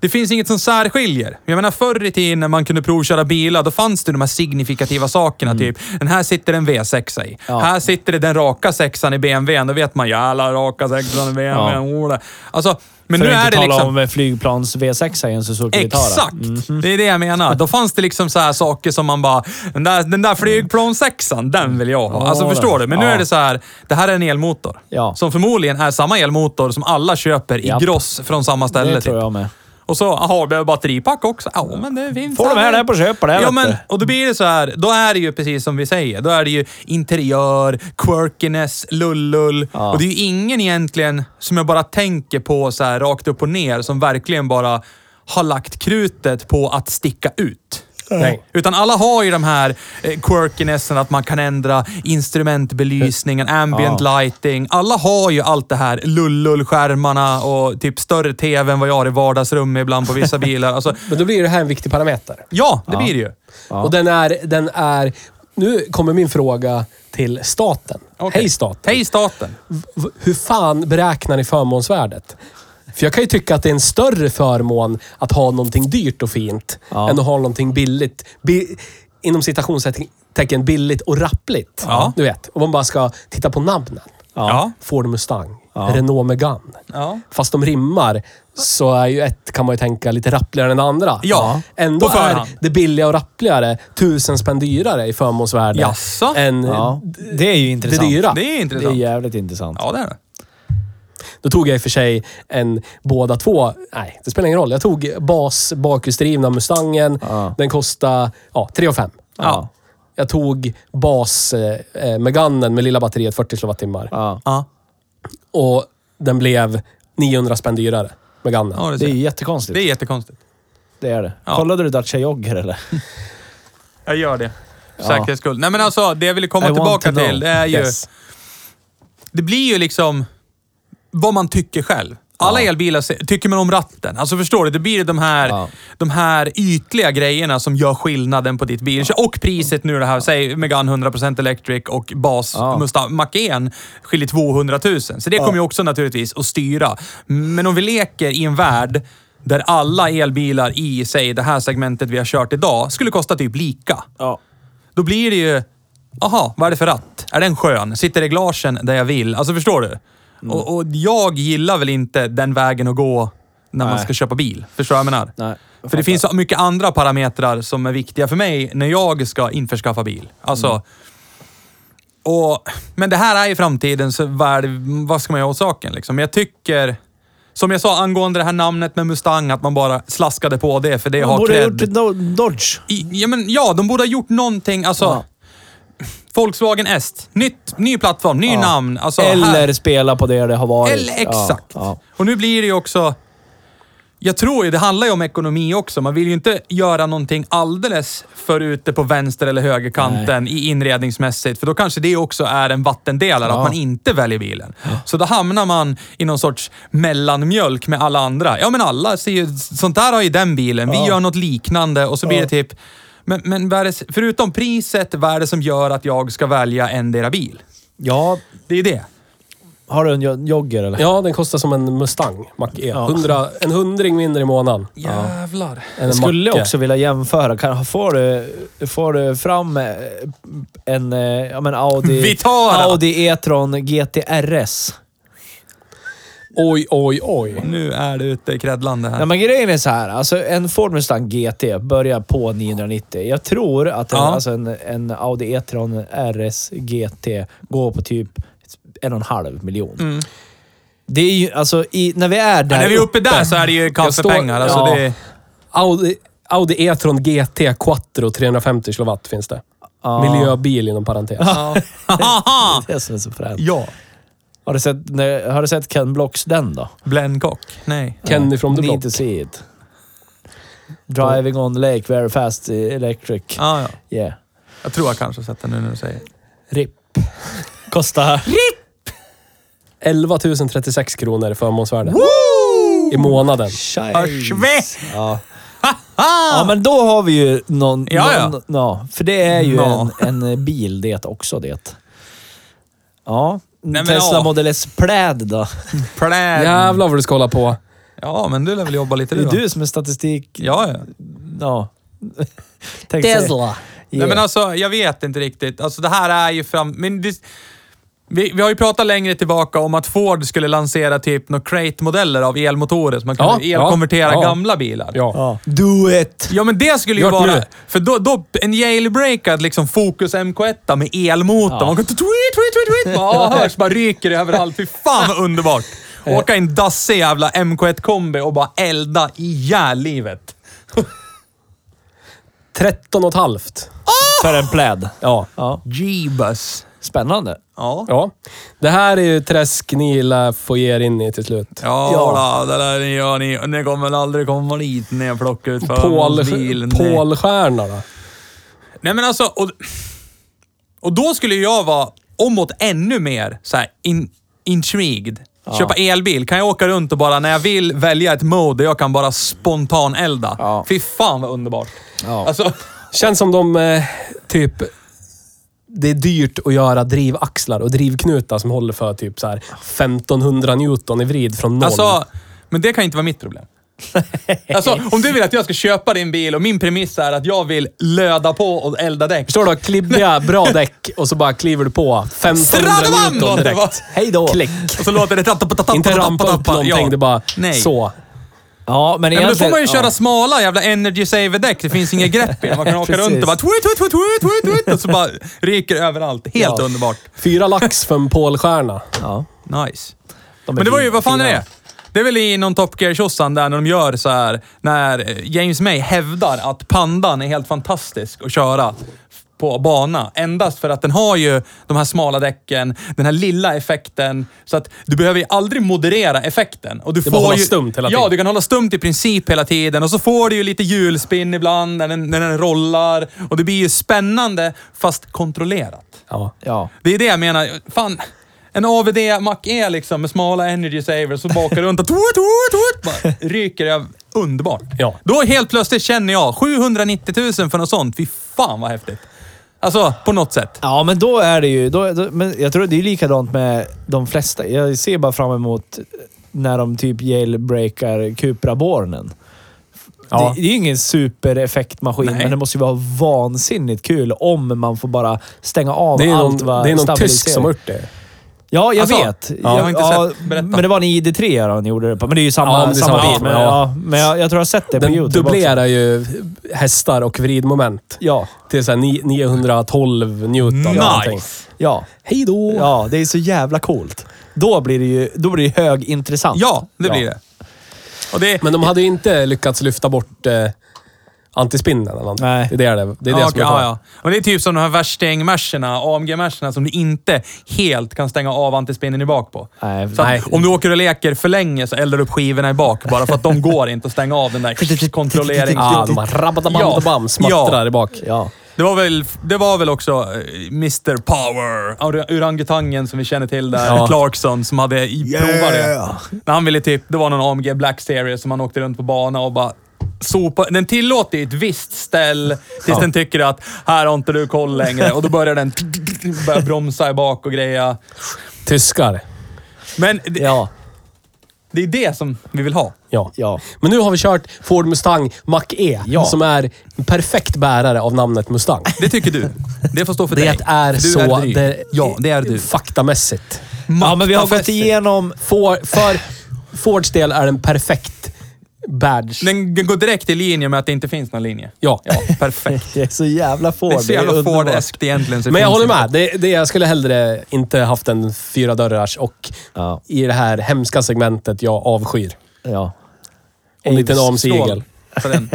Det finns inget som särskiljer. Jag menar förr i tiden när man kunde provköra bilar, då fanns det de här signifikativa sakerna. Typ, den här sitter en V6 i. Mm. Ja. Här sitter det den raka sexan i BMWn. Då vet man, jävla raka sexan i BMW. Ja. Ola. Alltså, men För nu att är inte det tala liksom... om flygplans V6 i en Suzuki Vitara. Exakt! Mm. Det är det jag menar. Då fanns det liksom så här saker som man bara, den där, den där flygplan-sexan, den vill jag ha. Ja, Alltså det. förstår du? Men nu Ja. är det så här, det här är en elmotor. Ja. Som förmodligen är samma elmotor som alla köper i Japp. gross från samma ställe. Det tror typ. jag med. Och så, jaha, behöver batteripack också? Ja, men det finns. Får de här där på köpet, det Ja, men, och då blir det så här, då är det ju precis som vi säger. Då är det ju interiör, quirkiness, lullull. Ja. Och det är ju ingen egentligen som jag bara tänker på så här rakt upp och ner som verkligen bara har lagt krutet på att sticka ut. Nej. Utan alla har ju de här eh, quirkinessen, att man kan ändra instrumentbelysningen, ambient lighting. Alla har ju allt det här. Lullull-skärmarna och typ större TV än vad jag har i vardagsrummet ibland på vissa bilar. Alltså, Men då blir det här en viktig parameter. ja, det Ja. blir det ju. Ja. Och den är, den är... Nu kommer min fråga till staten. Okej. Hej staten. Hej staten. V- Hur fan beräknar ni förmånsvärdet? För jag kan ju tycka att det är en större förmån att ha någonting dyrt och fint Ja. än att ha någonting billigt. Bi inom citationstecken billigt och rappligt. Ja. Du vet, om man bara ska titta på namnen. Ja. Ford Mustang, Ja. Renault Megane. Ja. Fast de rimmar så är ju ett, kan man ju tänka, lite rappligare än andra. Ja, Ändå på är det billiga och rappligare tusen spänn dyrare i förmånsvärde Jaså? än Ja, det är ju intressant. det dyra. Det är Det är intressant. jävligt intressant. Ja, det är det. Då tog jag i och för sig en, båda två, nej det spelar ingen roll. Jag tog bas bakhjulsdrivna Mustangen. Ja. Den kostade ja, 3 5. Ja. Jag tog bas eh, Meganen med lilla batteriet 40 kWh. Ja. Ja, Och den blev 900 spänn dyrare. Meganen. ja det, Det är jättekonstigt. det är jättekonstigt. Det är det. Ja. Kollade du Dacia Jogger eller? Jag gör det. För Ja. säkerhets skull. Nej men alltså, det jag ville komma I tillbaka till, det är ju... Yes. Det blir ju liksom vad man tycker själv. Alla Ja. elbilar tycker man om ratten. Alltså förstår du? Det blir de här, Ja. de här ytliga grejerna som gör skillnaden på ditt bil. Och priset nu det här, säg Megane 100% Electric och bas Ja. Mustang Mach-E skiljer 200 000. Så det kommer ju också naturligtvis att styra. Men om vi leker i en värld där alla elbilar i, säg det här segmentet vi har kört idag, skulle kosta typ lika. Ja. Då blir det ju, aha, vad är det för ratt? Är den skön? Sitter reglagen där jag vill? Alltså förstår du? Och, och jag gillar väl inte den vägen att gå när man Nej. ska köpa bil. Förstår du vad jag menar? Nej, jag för det finns så mycket andra parametrar som är viktiga för mig när jag ska införskaffa bil. Alltså, Mm. och, men det här är ju framtiden, så vad, vad ska man göra åt saken? Liksom? Jag tycker, som jag sa angående det här namnet med Mustang, att man bara slaskade på det för det Man har borde ha cred. gjort Dodge. I, ja, men, ja, de borde ha gjort någonting. Alltså, Ja. Volkswagen Est. Nytt, ny plattform, ny namn. Alltså, Eller här- spela på det det har varit. eller exakt. Ja. Och nu blir det ju också... jag tror ju det handlar ju om ekonomi också. Man vill ju inte göra någonting alldeles för ute på vänster eller högerkanten i inredningsmässigt. För då kanske det också är en vattendelare, att man inte väljer bilen. Så då hamnar man i någon sorts mellanmjölk med alla andra. Ja, men alla ser ju, sånt där har ju den bilen. Vi gör något liknande och så blir det typ... Men, men vad är det, förutom priset, vad är det som gör att jag ska välja endera bil? Ja, Det är det. har du en jo- jogger eller? Ja, den kostar som en Mustang Mach-E. Ja. 100, en hundring mindre i månaden. Jävlar. än en Jag skulle Mach-E. också vilja jämföra. Kan, får, du, får du fram eh, en eh, ja, men Audi, Vitara! Audi E-tron GTRS? Oj, oj, oj. Nu är det ute i kräddlandet här. Nej, men grejen är så här. Alltså, en Ford Mustang GT börjar på 990. Jag tror att en, Ja. alltså en, en Audi E-tron RS GT går på typ en och en halv miljon. Mm. Det är ju, alltså, i, när vi är där Men när vi är uppe där så är det ju kaffepengar. Alltså ja. det, Audi, Audi E-tron GT Quattro 350 kilowatt finns det. Ja. Miljöbil inom parentes. Haha! Det är som är så fränt. ja. Har du sett, när- har du sett Ken Blocks den då? Blencock? Nej. Kenny from the Need block. to see it. Driving on the lake very fast electric. Ah, ja. Yeah. Jag tror jag kanske har sett den nu när du säger RIP. Kostar... 11 036 kronor i förmånsvärde. I månaden. Scheiss. Ja. Ah! ja, men då har vi ju någon... Ja, ja. någon, ja. För det är ju Ja. en, en bil det också det. Ja. Nej, men Tesla ja. Model S Plaid då? Pläd. Jävlar vad du ska hålla på. Ja, men du lär väl jobba lite Det du är då? du som är statistik... Ja, ja. Ja. Tänkte säga- Nej, men alltså, jag vet inte riktigt. Alltså, det här är ju fram... Men det, vi, vi har ju pratat längre tillbaka om att Ford skulle lansera typ några crate-modeller av elmotorer, så man kunde Ja, elkonvertera ja, ja. gamla bilar. Ja. Do it! Ja, men det skulle ju Gjort vara... nu. För då, då, en jailbreakad liksom Focus MK1 med elmotor. Ja. Man kan tweet, tweet, tweet, tweet. Bara hörs, bara ryker överallt. Fy fan vad underbart. Åka i en dassig jävla MK1-kombi och bara elda ihjäl livet. 13 och ett halvt. För en pläd. Ja. Ja. Jeebus. Spännande. Ja. ja. Det här är ju träsk ni lär få ge er in i till slut. Ja, Ja. Då, det där gör ni. Ni kommer väl aldrig komma dit när jag plockar ut Pål. Pålstjärna då? Nej men alltså, och, och då skulle jag vara omåt ännu mer så här, in, intrigued. Köpa elbil. Kan jag åka runt och bara när jag vill välja ett mode där jag kan bara spontan elda. Ja. Fy fan vad underbart. Ja. Alltså, Känns som de eh, typ... Det är dyrt att göra drivaxlar och drivknutar som håller för typ så här 1500 Newton i vrid från noll. alltså, men det kan inte vara mitt problem. Alltså, om du vill att jag ska köpa din bil och min premiss är att jag vill löda på och elda däck. Förstår du? Klibbiga, bra däck och så bara kliver du på 1500 Stradavan! Newton direkt. Hej då! Klick. Och så låter det... Inte rampa upp någonting, det bara så. Ja, men Ja, men då får egentligen... man ju köra ja. smala jävla energy saver-däck. Det finns inget grepp i. Man kan åka runt och bara tweet, tweet, tweet, tweet, tweet, och så bara ryker överallt. Helt Ja. underbart. Fyra lax för en Pålstjärna. Ja. Nice. De Men det var ju, vad fan är det? Det är väl i någon Top Gear-tjosan där när de gör så här när James May hävdar att pandan är helt fantastisk att köra på bana. Endast för att den har ju de här smala däcken, den här lilla effekten. Så att du behöver ju aldrig moderera effekten. Och du Det får hålla ju, stumt hela Ja, tiden. du kan hålla stumt i princip hela tiden. Och så får du ju lite hjulspinn ibland när den, när den rollar. Och det blir ju spännande, fast kontrollerat. Ja. Ja. Det är det jag menar. Fan, en AVD Mac E liksom med smala energy savers och bakar runt och tut, tut, tut, bara ryker jag. Underbart. Ja. Då helt plötsligt känner jag 790 000 för något sånt. Fy fan vad häftigt. Alltså, på något sätt. Ja, men då är det ju... Då, då, men jag tror det är likadant med de flesta. Jag ser bara fram emot när de typ jailbreakar Cupra-bornen. Ja. Det, det är ju ingen supereffektmaskin, Nej. men det måste ju vara vansinnigt kul om man får bara stänga av Det är allt någon, det är någon tysk som har gjort det. Ja, jag Alltså, vet. jag har inte sett. Berätta. Men det var en ID3 han gjorde det på. Men det är ju samma, Ja, är samma samma bil. Men, ja. ja. men jag, jag tror jag har sett det på Den YouTube dubblerar också. ju hästar och vridmoment Ja, till så här ni- 912 Newton. eller någonting. Nice. ja. Hej då! Ja, det är så jävla coolt. Då blir det ju då blir det högintressant. Ja, det Ja. blir det. Och det... Men de hade ju inte lyckats lyfta bort eh, antispinnen eller något. Nej. Det är det, det, är det ja, som är kvar. ja, ja. Och det är typ som de här värsting-merserna, AMG-merserna, som du inte helt kan stänga av antispinnen i bak på. Nej, Så nej. om du åker och leker för länge så eldar du upp skivorna i bak bara för att de går inte att stänga av den där kontrollering. Ja, de har rabadabam, smattrar Ja. i bak. Ja. Det var väl, det var väl också eh, Mr Power, or- orangutangen som vi känner till där, Ja. Clarkson, som hade provat det. När han ville typ, det var någon AMG Black Series som han åkte runt på bana och bara sopa. Den tillåter ju ett visst ställ tills den tycker att här har inte du koll längre och då börjar den börja bromsa i bak och greja. Tyskar. Men det, Ja. det är det som vi vill ha. Ja. Ja. Men nu har vi kört Ford Mustang Mach-E, Ja. som är en perfekt bärare av namnet Mustang. Det tycker du. Det får stå för Det dig. är Du så dryg. det, Ja, det är du. faktamässigt. ja, men vi har gått igenom... För, för Fords del är den perfekt badge. Den går direkt i linje med att det inte finns någon linje. Ja. Ja, perfekt. Det är så jävla Ford. Det är så jävla. Ford-eskt egentligen. Men jag håller med. Det, det, jag skulle hellre inte haft en fyra dörrars och Ja. i det här hemska segmentet jag avskyr. Ja. Och en liten amsigel. för den.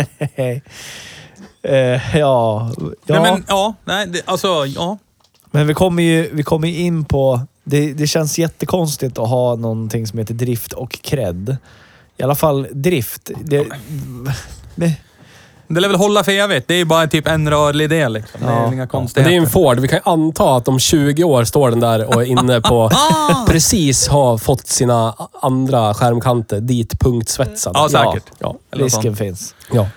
Eh, ja. ja. Nej, men ja, nej, det, alltså ja. Men vi kommer ju vi kommer in på... Det, det känns jättekonstigt att ha någonting som heter drift och cred. I alla fall drift. Det, men, Det lär väl hålla för evigt. Det är ju bara typ en rörlig del liksom. Det är Ja. inga det är ju en Ford. Vi kan ju anta att om 20 år står den där och är inne på... precis har fått sina andra skärmkanter dit punktsvetsade. Ja, säkert. Ja. Eller något risken sånt. finns. ja.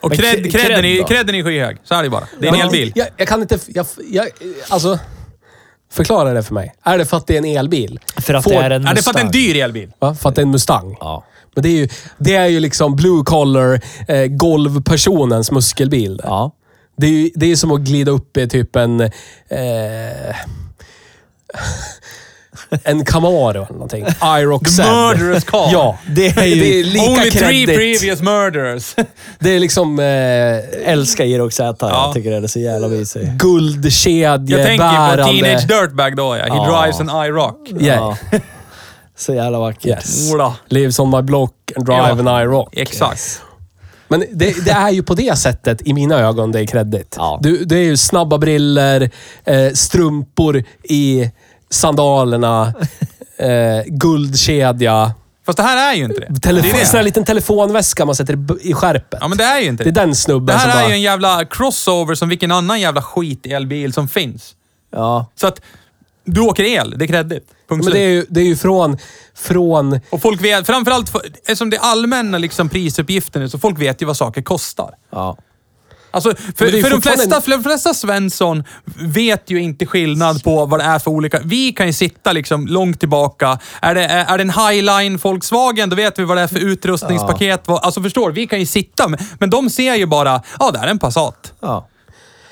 Och Men cred, cred credden, är, då? credden är skyhög. Så är det bara. Det är en elbil. Jag, jag kan inte... Jag, jag, alltså... Förklara det för mig. Är det för att det är en elbil? För att Ford- det är en Är det för att det är en Mustang. dyr elbil? Va? För att det är en Mustang? Ja. Men det är ju, det är ju liksom blue collar, eh, golvpersonens muskelbil. Ja. Det är ju det är som att glida upp i typ en... Eh, en Camaro eller någonting. Irox The murderous car. Ja. Det är ju... Det är lika Only three kreddigt. previous murders. Det är liksom eh, älskar Erox Z. Ja. Jag tycker det är så jävla mysigt. guldkedjebärande... Jag tänker på Teenage Dirtbag då ja. He Ja. drives an IROC. Yeah. Ja. Så jävla vackert. Yes. Ola. Lives on my block and drive Ja. an IROC. Exakt. Men det, det är ju på det sättet, i mina ögon, det är kreddigt. Ja. Du, det är ju snabba briller, eh, strumpor i sandalerna, eh, guldkedja. Fast det här är ju inte det. Telefon, det är en det. liten telefonväska man sätter i i skärpet. Ja, men det är ju inte det är det. den snubben Det som här är bara... ju en jävla crossover som vilken annan jävla skit-elbil som finns. Ja. Så att du åker el, det är kreddigt. Punkt Men det är ju, det är ju från... från Och folk vet, framförallt för, eftersom det är allmänna liksom, prisuppgifter nu, så folk vet ju vad saker kostar. Ja. Alltså, för, det för, de flesta, för de flesta Svensson vet ju inte skillnad på vad det är för olika... Vi kan ju sitta liksom långt tillbaka. Är det, är det en Highline Volkswagen, då vet vi vad det är för utrustningspaket. Vad- Alltså förstår? Vi kan ju sitta, men- de ser ju bara, ja, det här är en Passat. Ja.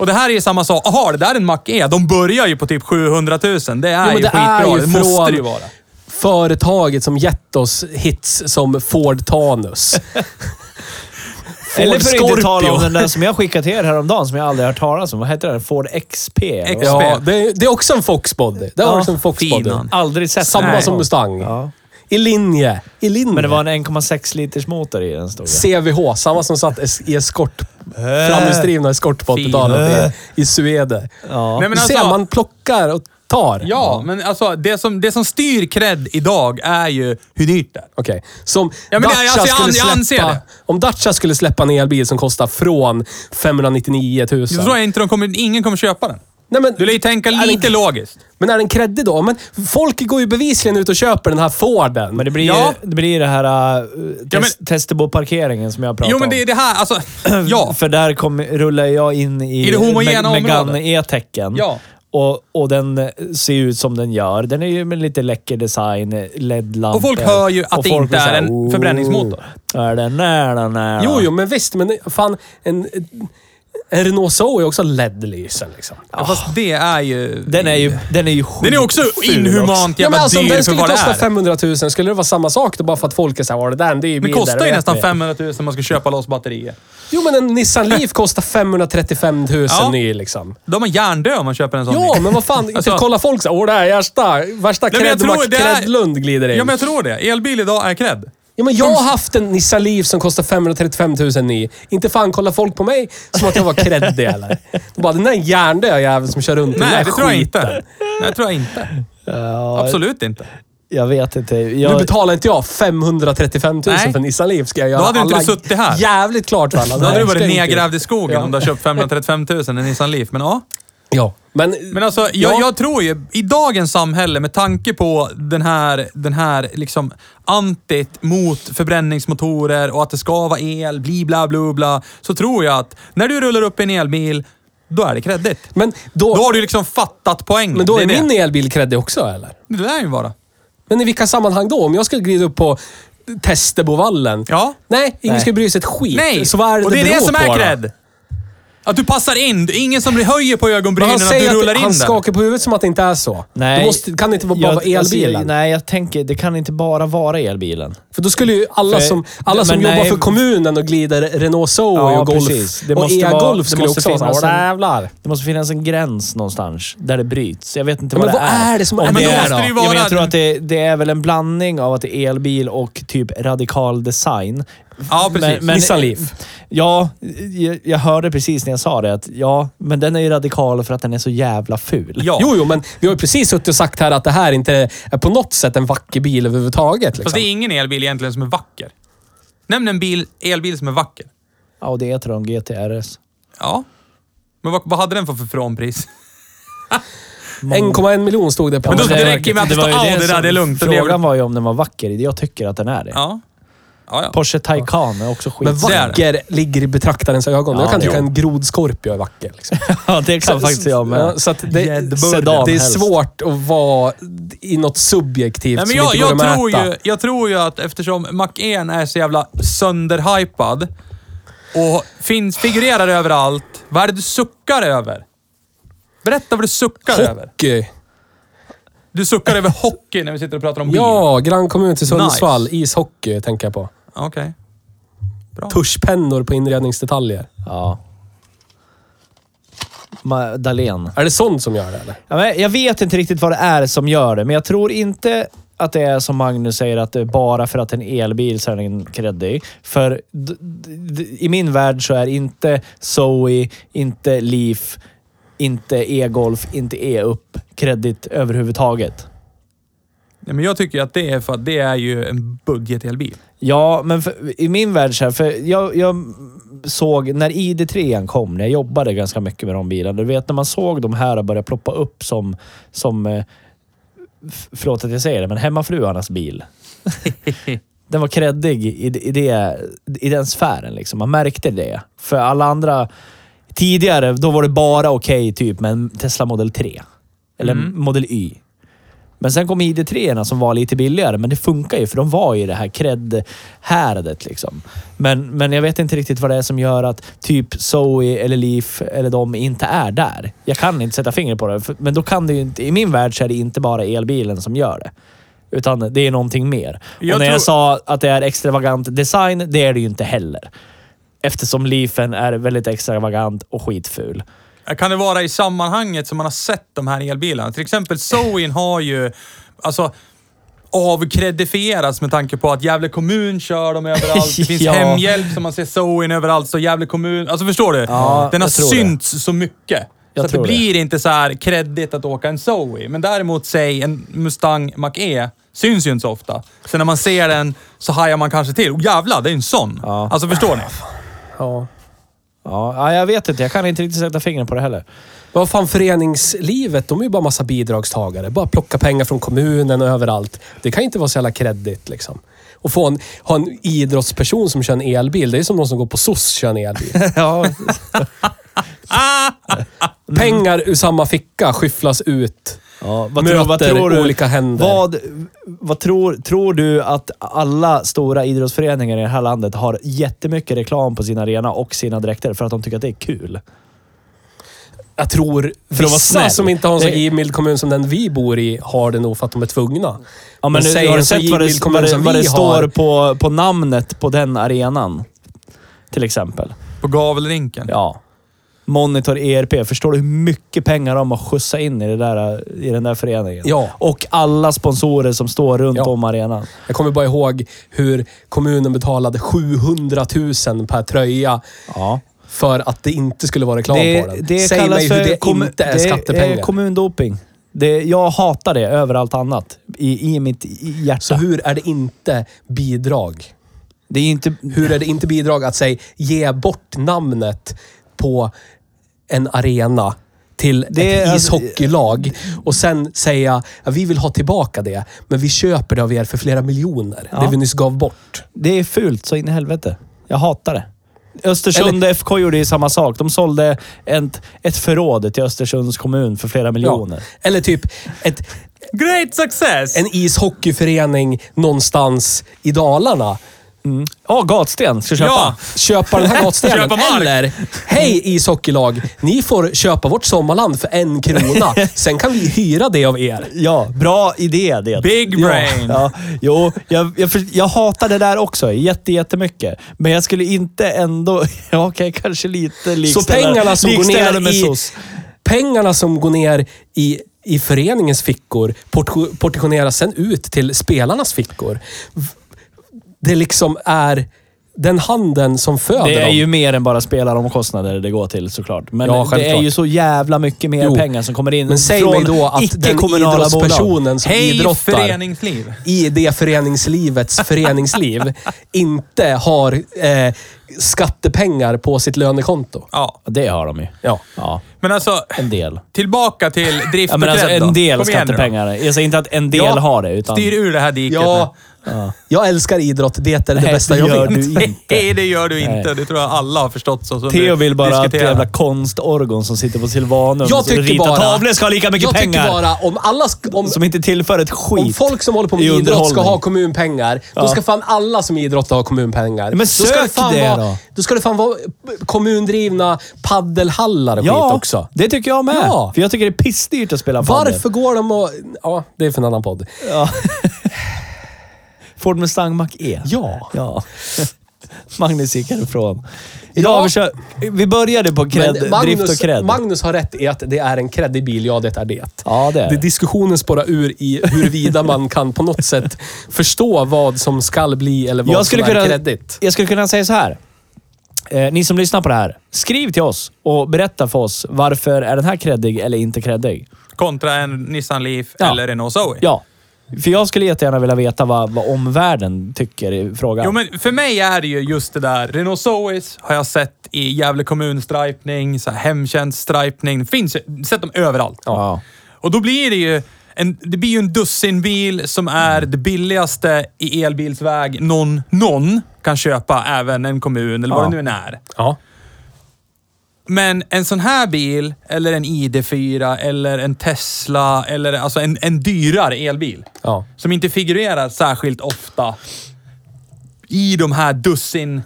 Och det här är ju samma sak. Jaha, det där är en Mac-E. De börjar ju på typ 700 000. Det är men ju det skitbra. är ju det måste från- det ju vara. företaget som gett oss hits som Ford Tanus. Ford Eller för att inte tala om den där som jag skickade till er häromdagen, som jag aldrig hört talas om. Vad heter den? Ford XP? vad? Ja, det, är- det är också en Foxbody. Det är Ja, också en Foxbody. Aldrig sett Samma den. som Mustang. Ja. I linje. I linje. Men det var en 1,6 liters motor i den stod det. CVH, samma som satt es- i eskort, framhjulsdrivna eskort på Fin. 80-talet i, i Swede. Ja. Nej, men du ser, alltså- man plockar och tar. Ja, men alltså det som, det som styr cred idag är ju hur dyrt det är. Okej. Som Ja, men det- Dacia alltså, jag an- skulle jag anser släppa... det. Om Dacia skulle släppa en elbil som kostar från 599 000. Så tror jag inte de kommer, ingen kommer köpa den. Nej, men, Du lär ju tänka Är lite den- logiskt. men är den kreddig då? Men folk går ju bevisligen ut och köper den här Forden. Men det blir, Ja. ju, det blir det här uh, Ja, test, Testebo-parkeringen som jag pratade Jo, men det är om. det här, alltså... Ja. För där kom, rullar jag in i, I det homogena Meg- Megane området. E-tecken. Ja. Och, och den ser ut som den gör. Den är ju med lite läcker design, LED-lampor. Och folk hör ju att det inte är en förbränningsmotor. "Oh, Är det nära, nära? Jo, jo, men visst. Men fan, en, en Renault Zoe är också LED-lysen liksom. Ja, fast det är ju... Den är ju, den är ju Den är också inhumant Ja, jävla men alltså, dyr den för skulle vad det kosta är. 500 000, skulle det vara samma sak då bara för att folk är såhär, "Åh, det där det är ju Den billigare, kostar ju vet nästan vi." 500 000 om man ska köpa loss batterier. Jo, men en Nissan Leaf kostar 535 000 Ja. ny liksom. Då är man hjärndöd om man köper en sån. Ja, men vad fan. Alltså- kolla folk såhär, åh det här är värsta, värsta men jag tror det är- glider in. Ja, men jag tror det. Elbil idag är cred. Ja, men jag har haft en Nissan Leaf som kostar 535 000 ny. Inte fan kollar folk på mig som att jag var kreddig eller? De bara, den där hjärndöda jäveln som kör runt i den det tror jag inte. Nej, det tror jag inte. Ja, Absolut inte. Jag vet inte. Nu Jag, betalar inte jag 535 000 Nej. för Nissan Leaf. Ska jag göra Då hade du inte alla suttit här. jävligt klart för alla. Då hade du varit nedgrävd i skogen Ja. om du har köpt 535 000 en Nissan Leaf. Men ja. Ja, men... Men alltså, jag, Ja. jag tror ju i dagens samhälle med tanke på den här, den här liksom antit mot förbränningsmotorer och att det ska vara el, bli bla bla bla. Så tror jag att när du rullar upp en elbil, då är det kreddigt. Men då, Då har du liksom fattat poängen. men då det är det. min elbil kreddig också, eller? Det lär ju vara. Men i vilka sammanhang då? Om jag skulle glida upp på Testebovallen? Ja. Nej, ingen Nej. skulle bry sig ett skit. Nej! Så vad är det och det är beror det som är då? Att du passar in. Det är ingen som höjer på Men ögonbrynen säger du rullar att in han skakar på huvudet som att det inte är så. Nej. Det måste, kan det inte bara jag- vara elbilen. alltså, nej, jag tänker det kan inte bara vara elbilen. För då skulle ju alla För- som, alla men som jobbar för kommunen och glider Renault Zoe Ja, och Golf precis. Det och e-Golf det skulle måste också vara finnas såhär, en- jävlar. Det måste finnas en gräns någonstans där det bryts. Jag vet inte Ja, vad men det vad är. är det som Om är men det måste det Ja, vara... men jag tror att det, det är väl en blandning av att det är elbil och typ radikal design. Ja, precis. Nissan Leaf. Ja, jag, jag hörde precis när jag sa det att ja, men den är ju radikal för att den är så jävla ful. Ja. Jo, jo, men vi har ju precis suttit och sagt här att det här inte är på något sätt en vacker bil överhuvudtaget. Liksom. Fast det är ingen elbil egentligen som är vacker. Nämn en bil, elbil som är vacker. Audi E-tron GTRS. Ja. Men vad, vad hade den för förfrånpris? 1,1 miljon stod det på. Men då- Ja, det räcker med att det var står Audi där, det är lugnt. Det Frågan var ju om den var vacker. Jag tycker att den är det. Ja. Ja, ja. Porsche Taycan är också skit. Men vacker ligger i betraktarens ögon. Ja, jag kan tycka en grodd Scorpio är vacker. Liksom. ja, det kan faktiskt jag med. Så att det, Sedan det är helst. svårt att vara i något subjektivt Nej, men som jag, inte går jag, att tror mäta. ju, jag tror ju att eftersom Mac-En är så jävla sönderhypad och finns, figurerar överallt. Vad är det du suckar över? Berätta vad du suckar över. Hockey. Du suckar över hockey när vi sitter och pratar om bil. Ja, grannkommun till Sundsvall. Nice. Ishockey tänker jag på. Okej. Bra. Tuschpennor på inredningsdetaljer. Ja. Ma- Dahlén. Är det sånt som gör det eller? Ja, men jag vet inte riktigt vad det är som gör det, men jag tror inte att det är som Magnus säger, att det är bara för att en elbil så är den kreddig. För d- d- i min värld så är inte Zoe, inte Leaf, inte e-golf, inte e-up kreddigt överhuvudtaget. Nej, men jag tycker att det är för att det är ju en budgetelbil. Ja, men för, i min värld så här, för jag, jag såg när ID3 kom, när jag jobbade ganska mycket med de bilarna. Du vet när man såg de här börja ploppa upp som, som eh, förlåt att jag säger det, men hemmafruarnas bil. den var kreddig i, i, det, i den sfären. Liksom. Man märkte det. För alla andra... Tidigare, då var det bara okej typ med en Tesla Model 3. Eller Mm. Model Y. Men sen kom ID3 som var lite billigare, men det funkar ju för de var i det här cred-häradet. Liksom. Men, men jag vet inte riktigt vad det är som gör att typ Zoe eller Leaf eller de inte är där. Jag kan inte sätta fingret på det, för- men då kan det ju inte... I min värld så är det inte bara elbilen som gör det. Utan det är någonting mer. Jag och när tror- jag sa att det är extravagant design, det är det ju inte heller. Eftersom Leafen är väldigt extravagant och skitful. Kan det vara i sammanhanget som man har sett de här elbilarna? Till exempel Zoen har ju alltså avkredifierats med tanke på att Gävle kommun kör dem överallt. Det finns Ja. hemhjälp som man ser Zoen överallt. Så Gävle kommun... Alltså förstår du? Ja, Den har tror det. synts så mycket. Jag så att det blir inte så här kreddigt att åka en Zoe. Men däremot, säg en Mustang Mach-E syns ju inte så ofta. Så när man ser den så hajar man kanske till. Oh, jävlar, det är en sån. Ja. Alltså förstår ni? Ja. Ja, ja, jag vet inte. Jag kan inte riktigt sätta fingret på det heller. Vad fan, föreningslivet, de är ju bara massa bidragstagare. Bara plocka pengar från kommunen och överallt. Det kan inte vara så jävla kreddigt liksom. Och få en, ha en idrottsperson som kör en elbil, det är som någon som går på SOS kör en elbil. ja, Pengar ur samma ficka skyfflas ut. Ja, vad, Möter tror, vad tror du? olika händer. Vad, vad tror, tror du att alla stora idrottsföreningar i det här landet har jättemycket reklam på sin arena och sina dräkter för att de tycker att det är kul? Jag tror vara vissa som inte har en så Det- givmild kommun som den vi bor i har det nog för att de är tvungna. Ja, men säg har du sett vad det, vad det, som vad det står på, på namnet på den arenan? Till exempel. På gavelrinken. Ja. Monitor ERP. Förstår du hur mycket pengar de har skjutsat in i, det där, i den där föreningen? Ja. Och alla sponsorer som står runt Ja. om arenan. Jag kommer bara ihåg hur kommunen betalade 700 000 per tröja Ja. för att det inte skulle vara reklam Det, på den. det Säg mig hur det inte är det skattepengar. är kommundoping. Det, jag hatar det över allt annat. I, i mitt hjärta. Så hur är det inte bidrag? det är inte... Hur är det inte bidrag att säga ge bort namnet på en arena till Det ett ishockeylag och sen säga att vi vill ha tillbaka det, men vi köper det av er för flera miljoner. Ja. Det vi nyss gav bort. Det är fult så in i helvete. Jag hatar det. Östersund FK gjorde ju samma sak. De sålde ett, ett förråd till Östersunds kommun för flera miljoner. Eller typ ett, Great success! en ishockeyförening någonstans i Dalarna. Ja, gatsten. Ska köpa. Ja. Köpa den här gatstenen. Köpa mark. Eller, hej ishockeylag! Ni får köpa vårt sommarland för en krona. Sen kan vi hyra det av er. Ja, bra idé det. Big ja, brain. Ja, jo, jag, jag, jag hatar det där också jätte, jättemycket. Men jag skulle inte ändå... Ja, okej, kanske lite Så likställa, pengarna som går ner i, SOS. pengarna som går ner i, i föreningens fickor portio- portioneras sen ut till spelarnas fickor. Det liksom är den handen som föder Det är dem. ju mer än bara spelaromkostnader det går till såklart. Men Ja, det är ju så jävla mycket mer Jo. pengar som kommer in Men säg från mig då att den idrottspersonen som Hej idrottar föreningsliv! i det föreningslivets föreningsliv inte har eh, skattepengar på sitt lönekonto. Ja. Det har de ju. Ja. Ja, Men alltså, en del. tillbaka till drift Ja, men alltså en del nu skattepengar. Jag säger inte att en del Ja, har det, utan... Styr ur det här diket Ja, Ja. jag älskar idrott. Det är det Nej, bästa det jag gör vet. du inte. Nej, det gör du inte. Nej. Det tror jag alla har förstått så Theo vill bara att diskuterar. jävla konstorgon som sitter på Silvanum Jag tycker ritar bara... tavlor ska ha lika mycket jag pengar. tycker bara om alla... Om, Som inte tillför ett skit. om folk som håller på med idrott ska ha kommunpengar, då Ja. ska fan alla som idrottar ha kommunpengar. Men då ska sök fan det vara, då. Då ska det fan vara kommundrivna paddelhallar och Ja, skit också. det tycker jag med. Ja. För jag tycker det är pissdyrt att spela padel. Varför går de och... Ja, det är för en annan podd. Ja. Ford Mustang Mach-E. Ja. Ja. Magnus gick härifrån. Idag Ja. vi, kört, vi började på cred, Men drift och Magnus, cred. Magnus har rätt i att det är en creddig bil. Ja, det är det. Ja, det är det diskussionen spårar ur i huruvida man kan på något sätt förstå vad som skall bli eller vad Jag som är kunna, jag skulle kunna säga så här. Eh, ni som lyssnar på det här, skriv till oss och berätta för oss varför är den här creddig eller inte creddig? Kontra en Nissan Leaf Ja. eller Renault Zoe. Ja. För jag skulle jättegärna vilja veta vad, vad omvärlden tycker i frågan. Jo, men för mig är det ju just det där. Renault Zoes har jag sett i Gävle kommun-stripning, hemtjänst-stripning. Finns ju- sett dem överallt. Ja. Och då blir det ju en, det blir ju en dussinbil som är det billigaste i elbilsväg någon, någon kan köpa, även en kommun eller vad Ja. det nu än är. Ja. Men en sån här bil, eller en ID4, eller en Tesla, eller alltså en, en dyrare elbil. Ja. Som inte figurerar särskilt ofta i de här dussin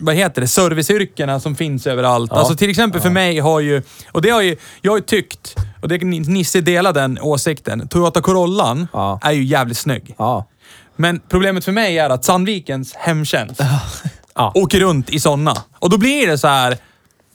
vad heter det, serviceyrkena som finns överallt. Alltså till exempel för mig har ju, och det har ju, jag har ju tyckt, och det Nisse delar den åsikten, Toyota Corollan Ja. är ju jävligt snygg. Ja. Men problemet för mig är att Sandvikens hemtjänst Ja. åker runt i sådana. Och då blir det så här.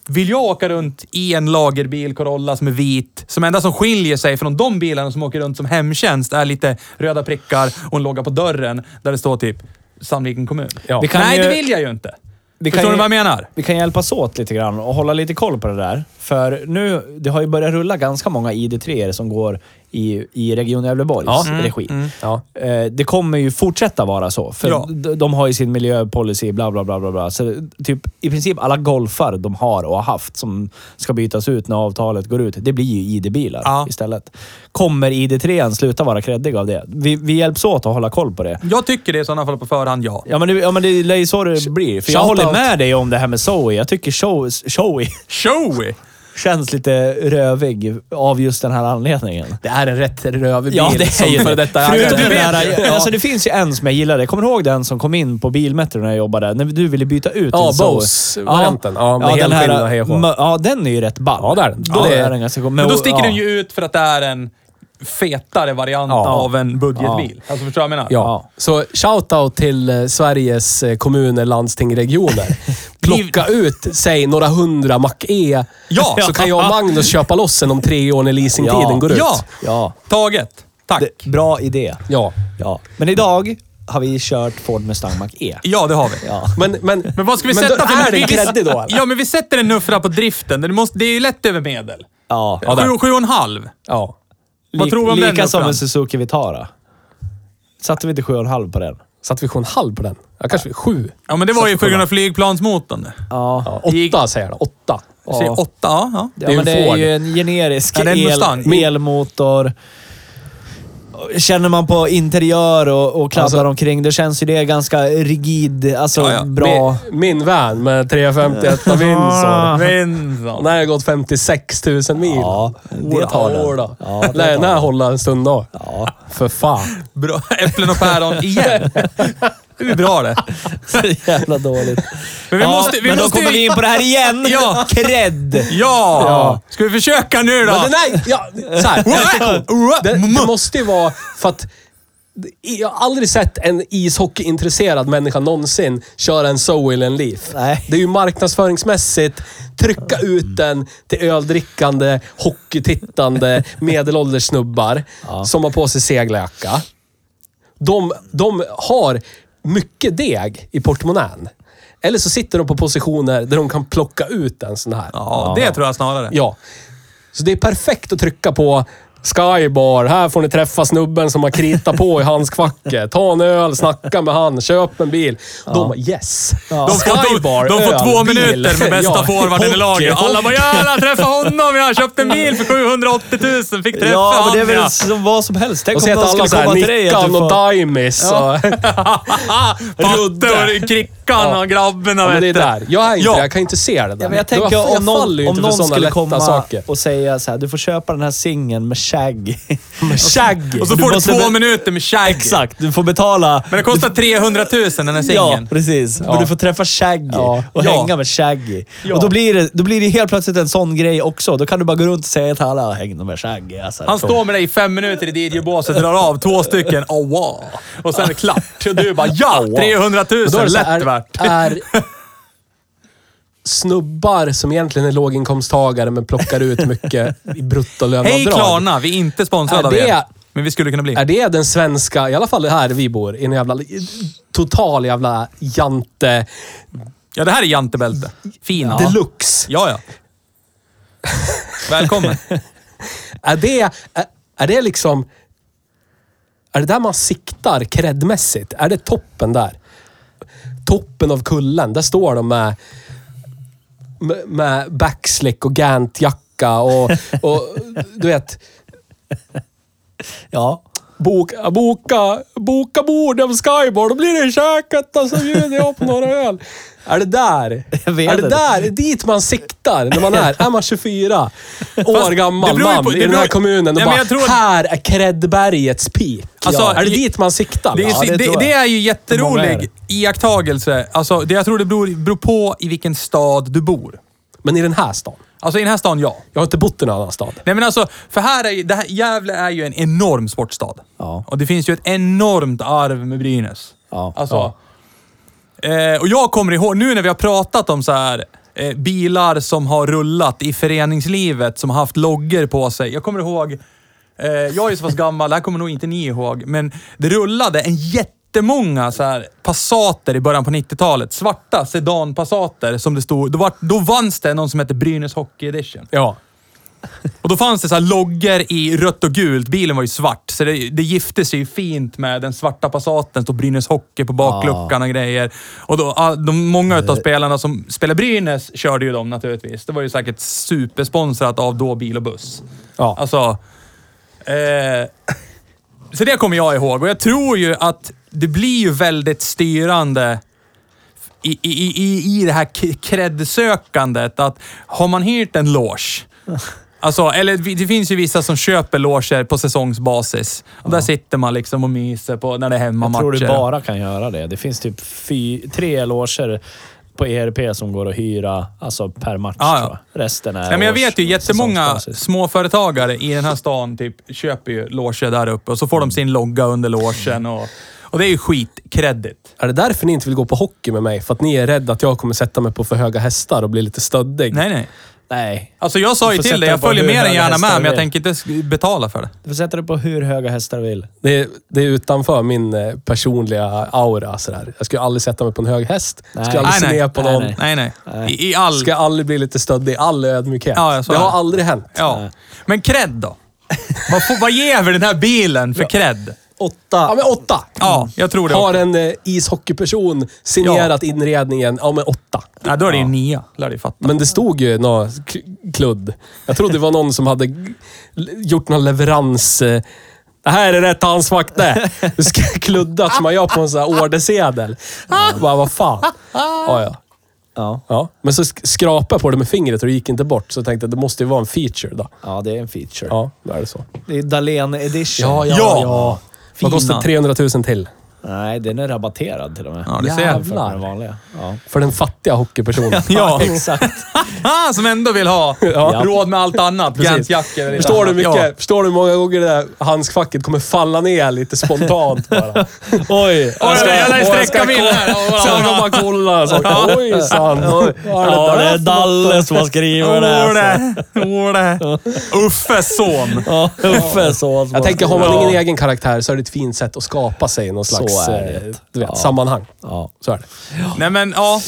Vill jag åka runt i en lagerbil Corolla som är vit, som enda som skiljer sig från de bilarna som åker runt som hemtjänst är lite röda prickar och en logga på dörren där det står typ Sandviken kommun. Ja. Nej, ju- det vill jag ju inte. Vi Förstår du vad jag menar? Vi kan hjälpas åt lite grann och hålla lite koll på det där. För nu, det har ju börjat rulla ganska många ID3 som går i, i Region Gävleborgs Ja. regi. Ja. Eh, Det kommer ju fortsätta vara så. För Ja. de, har ju sin miljöpolicy, bla bla bla bla bla. Så typ i princip alla golfar de har och har haft som ska bytas ut när avtalet går ut, det blir ju ID-bilar Ja. istället. Kommer ID3 sluta vara creddig av det? Vi, vi hjälps åt att hålla koll på det. Jag tycker det i sådana fall på förhand, ja. Ja men det, ja, men det är ju så det blir. För jag Shout håller out. med dig om det här med Zoe. Jag tycker Zoe, Zoe Showy! Känns lite rövig av just den här anledningen. Det är en rätt rövig bil Ja, det är ju för det. detta Förutom du den där, ju. alltså det finns ju en som jag gillade. Jag kommer ihåg den som kom in på Bilmetro när jag jobbade. När du ville byta ut Ja, Zoe. Bose-varianten. Ja, den hej och hå. mö- Ja, den är ju rätt ball. Ja, det är den. Då Ja, det är- den ganska god. Men då sticker ja. den ju ut för att det är en fetare variant Ja. av en budgetbil. Alltså förstår du vad jag menar? Ja. Så shoutout till eh, Sveriges eh, kommuner, landsting, regioner. Plocka ut, säg några hundra Mac-E. Ja. Så kan jag och Magnus köpa loss en om tre år när leasingtiden Ja. går ut. Ja. Ja. Taget. Tack. Det, bra idé. Ja. Ja. Men idag har vi kört Ford Mustang Mach-E. Ja, det har vi. Ja. Men, men, Men vad ska vi men sätta för... är den kreddig då eller? Ja, men vi sätter en nuffra på driften. Det, måste, det är ju lätt över medel. Ja. Sju, sju och en halv. Ja. Vad tror du om den Lika som nuffran? en Suzuki Vitara. Satte vi inte 7,5 på den? Satt vi sju och en halv på den? Ja, kanske sju. Ja, men det var ju på grund av flygplansmotorn. det. Ja. Ja, åtta säger jag. Åtta. Så Ja. Åtta, ja. ja. Ja, är ju men det en är Ford. ju en generisk Ja, det är en el, Mustang. elmotor. Känner man på interiör och, och kladdar Alltså- omkring, det känns ju det ganska rigid, alltså Ja, ja. bra. Min, min van med 351 Windsor. Vinson. Den har gått 56 000 mil. Ja, det tar den. Ja, det Lär den här hålla en stund då. Ja, För fan. Bra. Äpplen och päron igen. Det är bra det. så jävla dåligt. Men vi ja, måste... Vi men måste då kommer vi in på det här igen. Ja. Cred! Ja! Ja. Ska vi försöka nu då? Men den. Ja, så här. Det, det måste ju vara för att jag har aldrig sett en ishockeyintresserad människa någonsin köra en Zoe eller en Leaf. Nej. Det är ju marknadsföringsmässigt, trycka ut den till öldrickande, hockeytittande, medelålders snubbar som har på sig seglarjacka. De, de har mycket deg i portmonnän. Eller så sitter de på positioner där de kan plocka ut en sån här. Ja, det tror jag snarare. Ja. Så det är perfekt att trycka på Skybar. Här får ni träffa snubben som har kritat på i handskfacket. Ta en öl, snacka med han, köp en bil. De bara yes. Ja. De får, Skybar, de får öl, två bil. minuter med bästa Ja, forwarden i laget. Alla bara “Jävlar, träffa honom! Jag har köpt en bil för 780 000, fick träffa Ja, men det är väl ja. som vad som helst. Tänk Och om någon alla skulle komma till dig Nickan och får... Daimis. och- Patte och Krickan Ja. och grabben Ja, men det är där. Jag är inte Ja. Jag kan inte se det där. Ja, men jag tänker om någon, om någon skulle komma saker. och säga så här, du får köpa den här singeln med Shaggy. Med Shaggy. Och så Du får du måste två minuter med Shaggy. Exakt, du får betala... Men det kostar 300 000 den här Ja, singeln. precis. Men du får träffa Shaggy Ja. och Ja. hänga med Shaggy. Ja. Och då blir, det, då blir det helt plötsligt en sån grej också. Då kan du bara gå runt och säga till alla, häng med Shaggy. Alltså, Han står med dig i fem minuter i DJ-båset, drar av två stycken. Oh, wow. Och sen är det klart. Och du bara ja, 300 000, Men då är det så här, lätt värt. Är snubbar som egentligen är låginkomsttagare men plockar ut mycket i bruttolöneavdrag. Hej Klarna, vi är inte sponsrade Är av er. det- Men vi skulle kunna bli. Är det den svenska, i alla fall här vi bor, i en jävla total jävla jante Ja, det här är jantebälte. Fin. Ja. deluxe? ja, ja. Välkommen. Är det, är, är det liksom... Är det där man siktar kreddmässigt? Är det toppen där? Toppen av kullen, där står de med, med, backslick och Gant-jacka och, och du vet, Ja boka, boka, boka bord av Skybar, då blir det käket och så bjuder jag på några öl. Är det där? Är det inte. där? Är dit man siktar när man är, är man 24 år Fast gammal man på- i den här kommunen och Ja, bara, jag tror att- här är kreddbergets peak. Alltså, ja. Är det dit man siktar? Det är, Ja, det det, det är ju jätterolig iakttagelse. Alltså, det, jag tror det beror, beror på i vilken stad du bor. Men i den här stan? Alltså i den här stan, ja. Jag har inte bott i någon annan stad. Nej men alltså, för här är ju, det här, Gävle är ju en enorm sportstad. Ja. Och det finns ju ett enormt arv med Brynäs. Ja. Alltså, eh, och jag kommer ihåg, nu när vi har pratat om så här eh, bilar som har rullat i föreningslivet, som har haft loggor på sig. Jag kommer ihåg, eh, jag är så pass gammal, det här kommer nog inte ni ihåg, men det rullade en jättemånga så här Passater i början på 90-talet. Svarta sedan-Passater som det stod. Då, var, då vanns det någon som hette Brynäs Hockey Edition. Ja. Och då fanns det så här loggor i rött och gult. Bilen var ju svart, så det, det gifte sig ju fint med den svarta Passaten. Stod Brynäs Hockey på bakluckan och grejer. Och då, de, många av spelarna som spelar Brynäs körde ju dem naturligtvis. Det var ju säkert supersponsrat av då bil och buss. Ja. Alltså... Eh, så det kommer jag ihåg och jag tror ju att det blir ju väldigt styrande i, i, i, i det här k- cred-sökandet. Att har man hyrt en loge, alltså, eller det finns ju vissa som köper loger på säsongsbasis. Och där sitter man liksom och myser på när det är Jag hemmamatcher. tror du bara kan göra det. Det finns typ fy, tre loger på ERP som går att hyra alltså per match. Ja, ja. Resten är Nej, men jag års- vet ju jättemånga småföretagare i den här stan typ, köper ju loger där uppe och så får de sin logga under logen och, och det är ju skitkreddigt. Är det därför ni inte vill gå på hockey med mig? För att ni är rädda att jag kommer sätta mig på för höga hästar och bli lite stöddig? Nej, nej. Nej. Alltså jag sa ju till dig, jag följer dig höga gärna med, men jag tänker inte betala för det. Du får sätta dig på hur höga hästar du vill. Det, är, det är utanför min eh, personliga aura. Sådär. Jag skulle aldrig sätta mig på en hög häst. Jag Nej. skulle aldrig se Nej, nej. ner på Nej, någon. nej. Nej, nej. Nej. I, i all... Ska aldrig bli lite stöddig i all ödmjukhet. Ja, det har aldrig hänt. Ja. Men cred då? vad, får, vad ger vi den här bilen för cred? Åtta. Ja, men åtta. Ja, jag tror det Har också. en eh, ishockeyperson signerat inredningen? Ja, men åtta. Ja, då är det ju nia. Lär du fatta. Men det stod ju något k- kludd. Jag trodde det var någon som hade gjort någon leverans... eh, Det här är rätt handskvakte. Du ska kludda som man gör på en sån här ordersedel. Bara, vad fan. Ja, ja. Ja. ja. Men så sk- skrapade jag på det med fingret och det gick inte bort. Så jag tänkte att det måste ju vara en feature då. ja, det är en feature. Ja, då är det så. Det är Dahlén edition. Ja, ja, Ja. ja. Vad kostar 300 000 till? Nej, den är rabatterad till och med. Ja, det ser jag. Jävlar. För den vanliga. Ja. För den fattiga hockeypersonen. Ja, exakt. Ah, som ändå vill ha Ja. råd med allt annat. Precis. Gantjackor Förstår du, mycket, Ja. förstår du hur många gånger det där handskfacket kommer falla ner lite spontant bara? Oj! Oj, jag lär jag sträcka ska min här. Sen kan man kolla. Så, oj, san. Ja, det är Dalle som har skrivit det. här. Ole, Ole. Uffes son. Ja, Uffe så. Jag tänker, har man ingen egen karaktär så är det ett fint sätt att skapa sig någon Så är det. eh, du vet, Ja. sammanhang. Ja. Så är det. Nej men ja.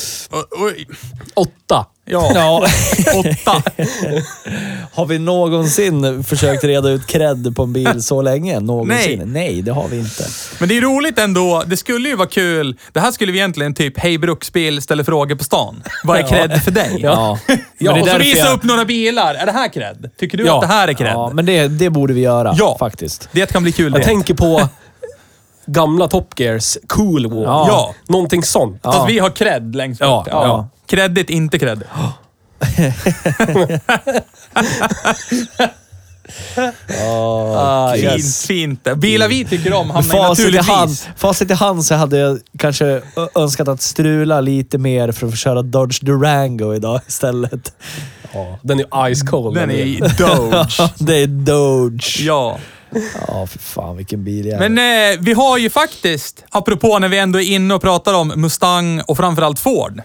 Åtta. Ja. ja. Åtta. Har vi någonsin försökt reda ut cred på en bil så länge? Någonsin? Nej. Nej, det har vi inte. Men det är roligt ändå. Det skulle ju vara kul. Det här skulle vi egentligen typ Hej Bruksbil ställer frågor på stan. Vad är cred för dig? Ja. Ja, Men och så därför visa jag- upp några bilar. Är det här cred? Tycker du Ja. att det här är cred? Ja, men det, det borde vi göra Ja. faktiskt. Det kan bli kul Jag det. tänker på gamla Top Gears, Cool War. Ja. Ja. Någonting sånt. Fast vi har cred längst Ja, bort. ja. Credit, inte cred. Ah, Fint, yes. fint. Bilar vi tycker om hamnar ju Facit i, hand, naturligtvis... facit i hand så hade jag kanske ö- önskat att strula lite mer för att få köra Dodge Durango idag istället. Ja, den är ice cold. Den är Doge. det är Doge. Ja. Ja, för fan vilken bil jag är. Men eh, vi har ju faktiskt, apropå när vi ändå är inne och pratar om Mustang och framförallt Ford,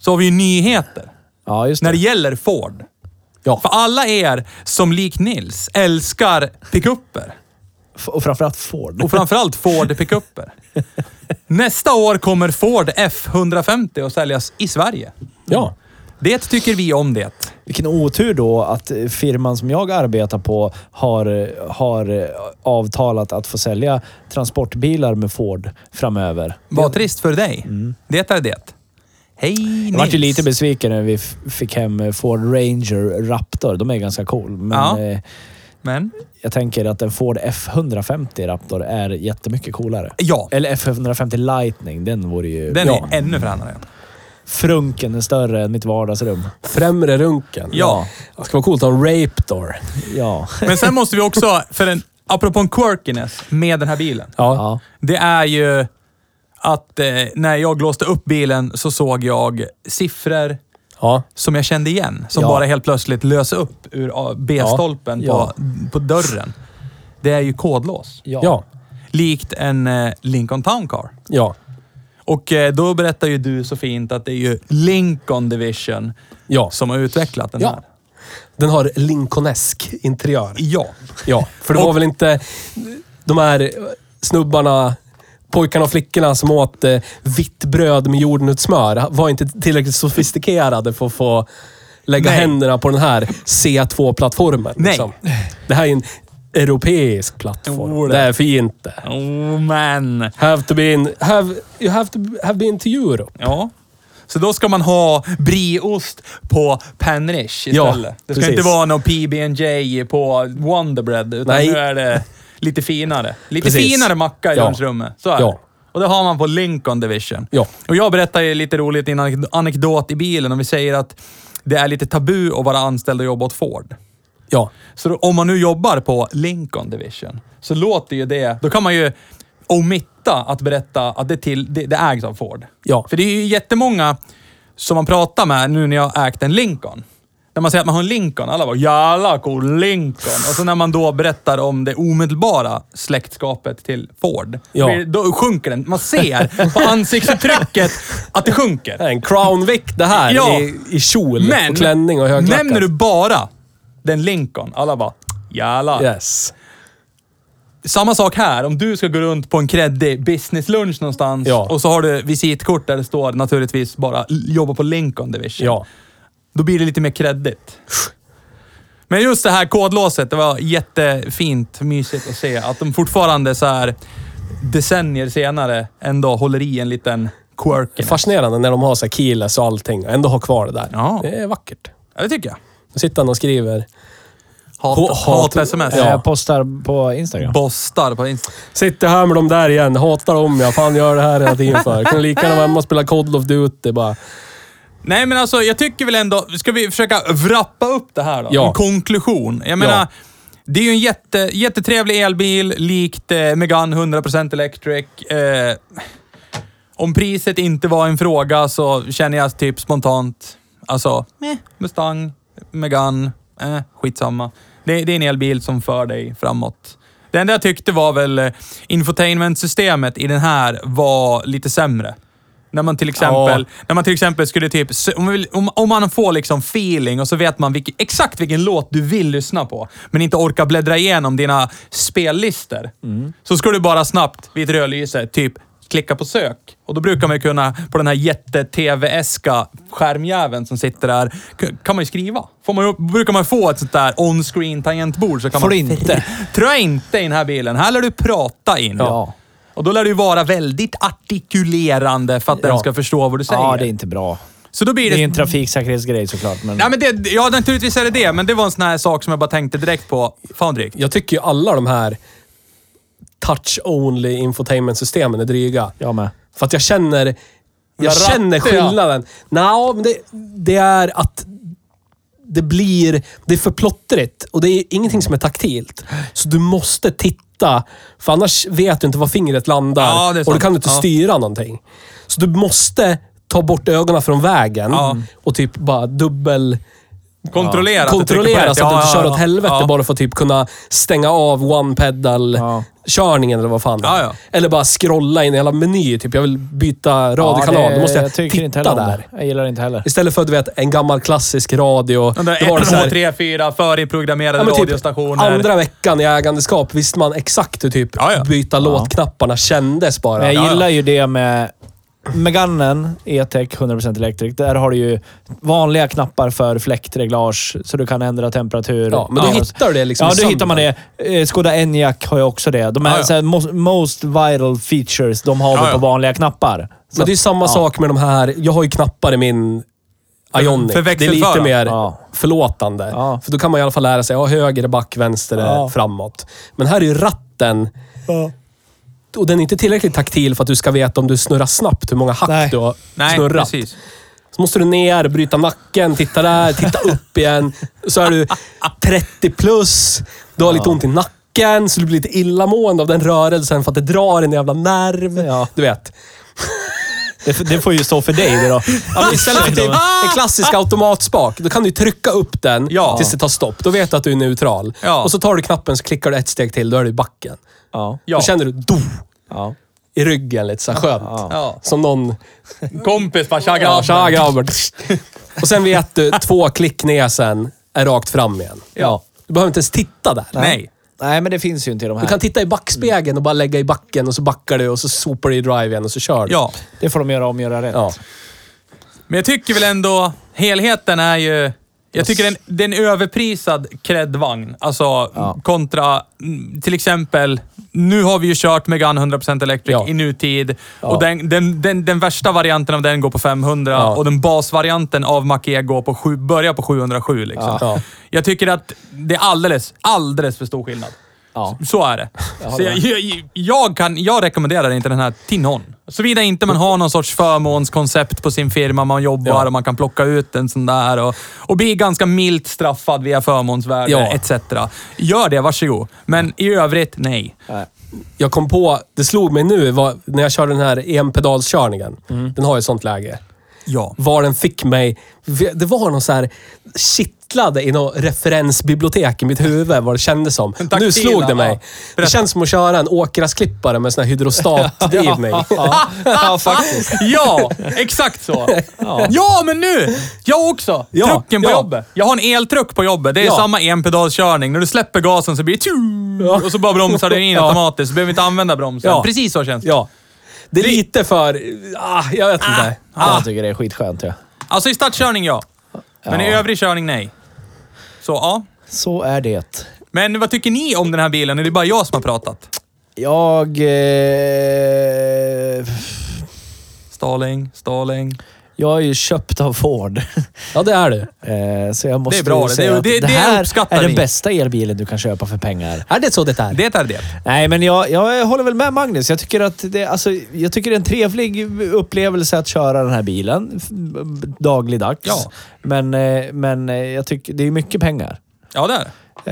så har vi ju nyheter ja, just när det. det gäller Ford. Ja. För alla er som lik Nils älskar pickuper F- Och framförallt Ford. och framförallt Ford pickuper. Nästa år kommer Ford F150 att säljas i Sverige. ja. Det tycker vi om det. Vilken otur då att firman som jag arbetar på har, har avtalat att få sälja transportbilar med Ford framöver. Vad trist för dig. Det är det. Hej Nils. Jag vart ju lite besviken när vi fick hem Ford Ranger Raptor. De är ganska cool, men Ja. eh, Men, jag tänker att en Ford F150 Raptor är jättemycket coolare. ja. Eller F150 Lightning, den vore ju... Den Ja. är ännu fränare. Frunken är större än mitt vardagsrum. Främre runken. Ja. Det ska vara coolt att ha en Raptor. Ja. Men sen måste vi också, för en, apropå en quirkiness med den här bilen. Ja. ja. Det är ju att eh, när jag låste upp bilen så såg jag siffror Ja. som jag kände igen. Som Ja. bara helt plötsligt lös upp ur B-stolpen Ja. På, på dörren. Det är ju kodlås. Ja. Ja. Likt en eh, Lincoln Town Car. Ja. Och eh, då berättar ju du så fint att det är ju Lincoln Division Ja. som har utvecklat den Ja. här. Den har Lincolnesk interiör. Ja. Ja, för det var väl inte de här snubbarna, pojkarna och flickorna som åt eh, vitt bröd med jordnötssmör var inte tillräckligt sofistikerade för att få lägga Nej. händerna på den här C2-plattformen. Nej. liksom. Det här är en europeisk plattform. Oh, det. det är fint det. Oh man. Have to be in, have, you have to have been to Europe. Ja. Så då ska man ha brieost på Panrish Ja, istället. det ska precis. inte vara någon PB&J på Wonderbread, utan Nej. nu är det lite finare. Lite Precis. finare macka i Ja. lunchrummet. Så är Ja. det. Och det har man på Lincoln Division. Ja. Och jag berättar ju lite roligt i en anek- anekdot i bilen och vi säger att det är lite tabu att vara anställd och jobba åt Ford. Ja. Så då, om man nu jobbar på Lincoln Division, så låter ju det... Då kan man ju omitta att berätta att det, till, det, det ägs av Ford. Ja. För det är ju jättemånga som man pratar med nu när jag ägt en Lincoln. När man säger att man har en Lincoln, alla bara “Jävla cool Lincoln”. Och så när man då berättar om det omedelbara släktskapet till Ford, Ja. då sjunker den. Man ser på ansiktsuttrycket att det sjunker. Det är En Crown Vic det här Ja. i, i kjol Men, och klänning och högklackat. nämner du bara den Lincoln, alla bara “Jävlar”. Yes. Samma sak här, om du ska gå runt på en kreddig businesslunch någonstans Ja. och så har du visitkort där det står naturligtvis bara “Jobba på Lincoln Division”. Ja. Då blir det lite mer kreddigt. Men just det här kodlåset, det var jättefint, mysigt att se att de fortfarande så här decennier senare ändå håller i en liten quirk. Fascinerande när de har så här keyless och allting och ändå har kvar det där. Ja. Det är vackert. Ja, det tycker jag. Då sitter han och skriver. Hat, Hat- hat-sms. Ja. Jag postar på Instagram. Bostar på Insta. Sitter här med dem där igen. Hatar dem jag. Fan gör det här hela tiden för. Kan lika gärna vara hemma och spela Call of Duty bara. Nej, men alltså jag tycker väl ändå... Ska vi försöka wrappa upp det här då? Ja. En konklusion. Jag menar, Ja. det är ju en jätte, jättetrevlig elbil, likt eh, Megane 100% Electric. Eh, om priset inte var en fråga så känner jag typ spontant, alltså, eh, Mustang, Megane, eh, skitsamma. Det, det är en elbil som för dig framåt. Det enda jag tyckte var väl eh, infotainmentsystemet i den här var lite sämre. När man till exempel, när man till exempel skulle typ, om man, vill, om, om man får liksom feeling och så vet man vilken, exakt vilken låt du vill lyssna på, men inte orkar bläddra igenom dina spellistor. Så ska du bara snabbt vid ett rödlyse, typ klicka på sök. Och då brukar man ju kunna, på den här jätte-tv-eska skärmjäveln som sitter där, kan man ju skriva. Får man, brukar man få ett sånt där on-screen tangentbord så kan Får man... du inte. Tror jag inte i den här bilen. Här lär du prata in. Ja. Och då lär ju vara väldigt artikulerande för att den Ja. ska förstå vad du säger. Ja, det är inte bra. Så då blir Det det... är en trafiksäkerhetsgrej såklart, men... Nej, men det, ja, naturligtvis är det det, men det var en sån här sak som jag bara tänkte direkt på. Fan drygt. Jag tycker ju alla de här touch-only infotainment-systemen är dryga. Jag med. För att jag känner... Jag Men känner ratter, ja. skillnaden. Nå, men det, det är att det blir... Det är för plottrigt och det är ingenting som är taktilt. Så du måste titta, för annars vet du inte var fingret landar Ja, och då kan du inte Ja. styra någonting. Så du måste ta bort ögonen från vägen och typ bara dubbel... Kontrollera. på Kontrollera så att du Ja, inte kör ja, åt helvete ja. bara för att typ kunna stänga av one pedal Ja. körningen eller vad fan det är. Ja, ja. Eller bara scrolla in i hela meny. Typ jag vill byta radiokanal. Ja, det- Då måste jag, jag titta inte heller där. Jag gillar det inte heller. Istället för du vet, en gammal klassisk radio. De där då var det 1, så 2, här- 3, 4 förinprogrammerade Ja, typ radiostationer. andra veckan i ägandeskap visste man exakt hur typ Ja, ja. byta låtknapparna kändes bara. Men jag Ja, ja. gillar ju det med Meganen E-Tech 100% Electric. Där har du ju vanliga knappar för fläktreglage, så du kan ändra temperatur. Ja, men då hittar du det liksom Ja, då hittar man det. Eh, Skoda Enyaq har ju också det. De är Ja, ja. Här, most, most viral features, de har Ja, vi ja. på vanliga knappar. Så Men det är att- samma ja. sak med de här. Jag har ju knappar i min Ionic. För det är lite mer Ja. förlåtande. Ja. För då kan man i alla fall lära sig, ja, höger back, vänster Ja. framåt. Men här är ju ratten. Och den är inte tillräckligt taktil för att du ska veta om du snurrar snabbt hur många hack Nej. du har Nej, snurrat. precis. Så måste du ner, bryta nacken, titta där, titta upp igen. Så är du 30 plus, du har lite ont i nacken, så du blir lite illamående av den rörelsen för att det drar en jävla nerv. Ja. Du vet. Det, det får ju stå för dig det då. Ja, istället för typ en klassisk automatspak, då kan du trycka upp den Ja. tills det tar stopp. Då vet du att du är neutral. Ja. Och så tar du knappen så klickar du ett steg till, då är du i backen. Ja. Ja. Då känner du do ja. i ryggen lite så här skönt. Ja. Som någon... Kompis bara, tja Ja, grabben. tja grabbar. Och sen vet du, två klick ner sen är rakt fram igen. Ja. Du behöver inte ens titta där. Nej. Nej, men det finns ju inte i de här. Du kan titta i backspegeln och bara lägga i backen och så backar du och så sopar du i drive igen och så kör du. Ja. Det får de göra om, göra rätt. Ja. Men jag tycker väl ändå, helheten är ju... Jag tycker den, det är en överprisad kreddvagn. Alltså Ja. kontra, mm, till exempel, nu har vi ju kört Megane 100% Electric Ja. i nutid. Ja. Och den, den, den, den värsta varianten av den går på 500 Ja. och den basvarianten av Mach-E går på sju, börjar på 707. Liksom. Ja. Jag tycker att det är alldeles, alldeles för stor skillnad. Ja. Så är det. Jag Så jag, jag, jag, kan, jag rekommenderar inte den här till någon. Såvida inte man har någon sorts förmånskoncept på sin firma, man jobbar Ja. och man kan plocka ut en sån där och, och bli ganska milt straffad via förmånsvärde Ja. etc. Gör det, varsågod. Men i övrigt, nej. Nej. Jag kom på, det slog mig nu var, när jag körde den här enpedalskörningen. Den har ju ett sånt läge. Ja. var den fick mig. Det var någon så här kittlade i något referensbibliotek i mitt huvud vad det kändes som. taktila, Nu slog det ja. mig. Det Berätta. känns som att köra en åkrasklippare med sån här hydrostatdrivning. ja, faktiskt. Ja, exakt så. Ja. men nu! Jag också. Ja, Trucken på ja. jobbet. Jag har en eltruck på jobbet. Det är Ja. samma enpedalskörning. När du släpper gasen så blir det tju, Ja. och så bara bromsar det in Ja. automatiskt. Så behöver vi inte använda bromsen. Ja. Precis så känns det. Det är lite för... Ah, jag vet inte. Ah. Jag tycker det är skitskönt. Ja. Alltså i startkörning ja. Men i övrig körning nej. Så ja. Så är det. Men vad tycker ni om den här bilen? Är det bara jag som har pratat? Jag... Eh, Stalling, stalling. Jag är ju köpt av Ford. Ja, det är du. Eh, så jag måste Det är bra säga Det- att det- det det här är den bästa elbilen du kan köpa för pengar. Är det så det är? Det är det. Nej, men jag, jag håller väl med Magnus. Jag tycker att det, alltså, jag tycker det är en trevlig upplevelse att köra den här bilen dagligdags. Ja. Men, eh, men eh, jag tycker det är mycket pengar. Ja, det är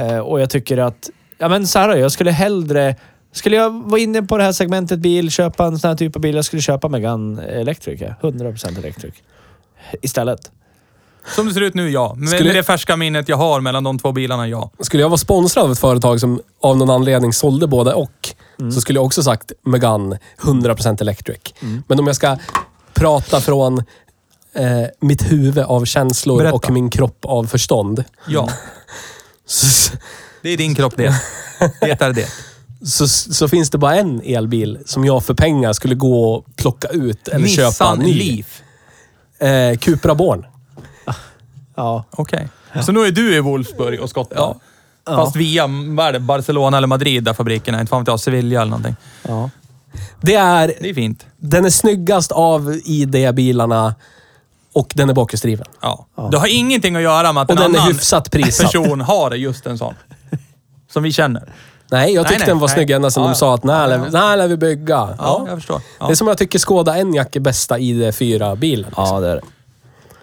det. Eh, Och jag tycker att, ja men så här, jag skulle hellre... Skulle jag vara inne på det här segmentet bil, köpa en sån här typ av bil, jag skulle köpa Megane Electric. ja. 100% Electric. Istället. Som det ser ut nu, ja. Men Skulle- med det färska minnet jag har mellan de två bilarna, ja. Skulle jag vara sponsrad av ett företag som av någon anledning sålde både och, så skulle jag också sagt Megane 100% electric. Men om jag ska prata från eh, mitt huvud av känslor Berätta. och min kropp av förstånd. Ja. Så, Det är din kropp det. Det är det. Så, så finns det bara en elbil som jag för pengar skulle gå och plocka ut eller köpa Nissan ny. Leaf. Eh, Cupra Born. Ja. Okej. Så nu är du i Wolfsburg och skottar? Ja. Fast via vad är det, Barcelona eller Madrid där fabriken är. Inte fan vet jag, Sevilla eller någonting. ja. Det är, Det är fint. den är snyggast av ID-bilarna och den är bakhjulsdriven. Ja. Det har ingenting att göra med att Och en den är annan hyfsat prissatt. person har just en sån. Som vi känner. Nej, jag tyckte nej, den var nej. snygg ända sedan Ja, de sa att nej, Ja, ja, nej, vi bygga. Ja, Ja. jag förstår. Ja. Det är som jag tycker Skoda Enyaq är bästa ID4-bilen. ja, det är det.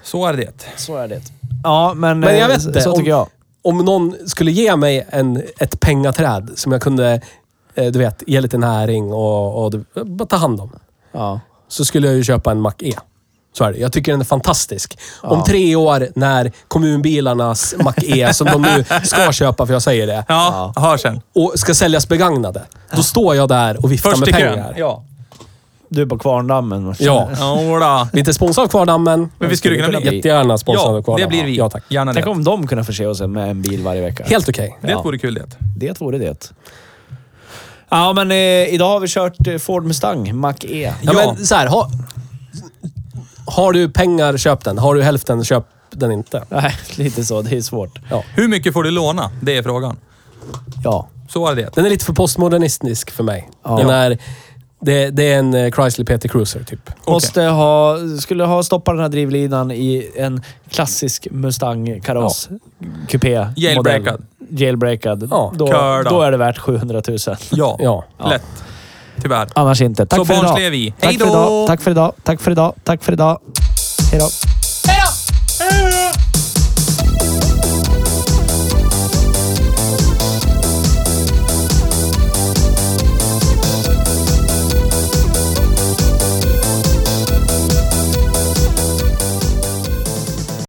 Så är det. Så är det. Ja, men, Men jag eh, vet så- inte. Så tycker om, jag. Om någon skulle ge mig en, ett pengaträd som jag kunde, eh, du vet, ge lite näring och, och bara ta hand om. Ja. Så skulle jag ju köpa en Mac E. Så är det. Jag tycker den är fantastisk. Om tre år när kommunbilarnas Mac E, som de nu ska köpa, för jag säger det, Ja, hör sen. och ska säljas begagnade. Då står jag där och viftar Först med i kön. pengar. Ja. Du är på Kvarndammen. Ja. Jodå. Vi är inte sponsrade av Kvardammen. Men vi skulle kunna bli. Jättegärna sponsrade Ja, av Kvardammen. det blir vi. Ja, tack. Gärna Tänk det. om de kunde förse oss med en bil varje vecka. Helt okej. Det Ja. vore kul det. Det vore det. Ja, men eh, idag har vi kört eh, Ford Mustang Mach-E. Ja, Ja. men så här, ha, har du pengar, köp den. Har du hälften, köp den inte. Nej, lite så. Det är svårt. Ja. Hur mycket får du låna? Det är frågan. Ja. Så är det. Den är lite för postmodernistisk för mig. Ja. Den är, det, det är en eh, Chrysler PT Cruiser, typ. Måste ha, skulle ha stoppat den här drivlinan i en klassisk Mustang-kaross. Kupé. Jailbreakad. Jailbreakad. Ja. Då. då är det värt 700 000. Ja. Ja. Lätt. Tyvärr. Annars inte. Tack Så för idag. barnsliga är vi. Tack Hej för då! idag. Tack för idag. Tack för idag. Tack för idag. Hej då.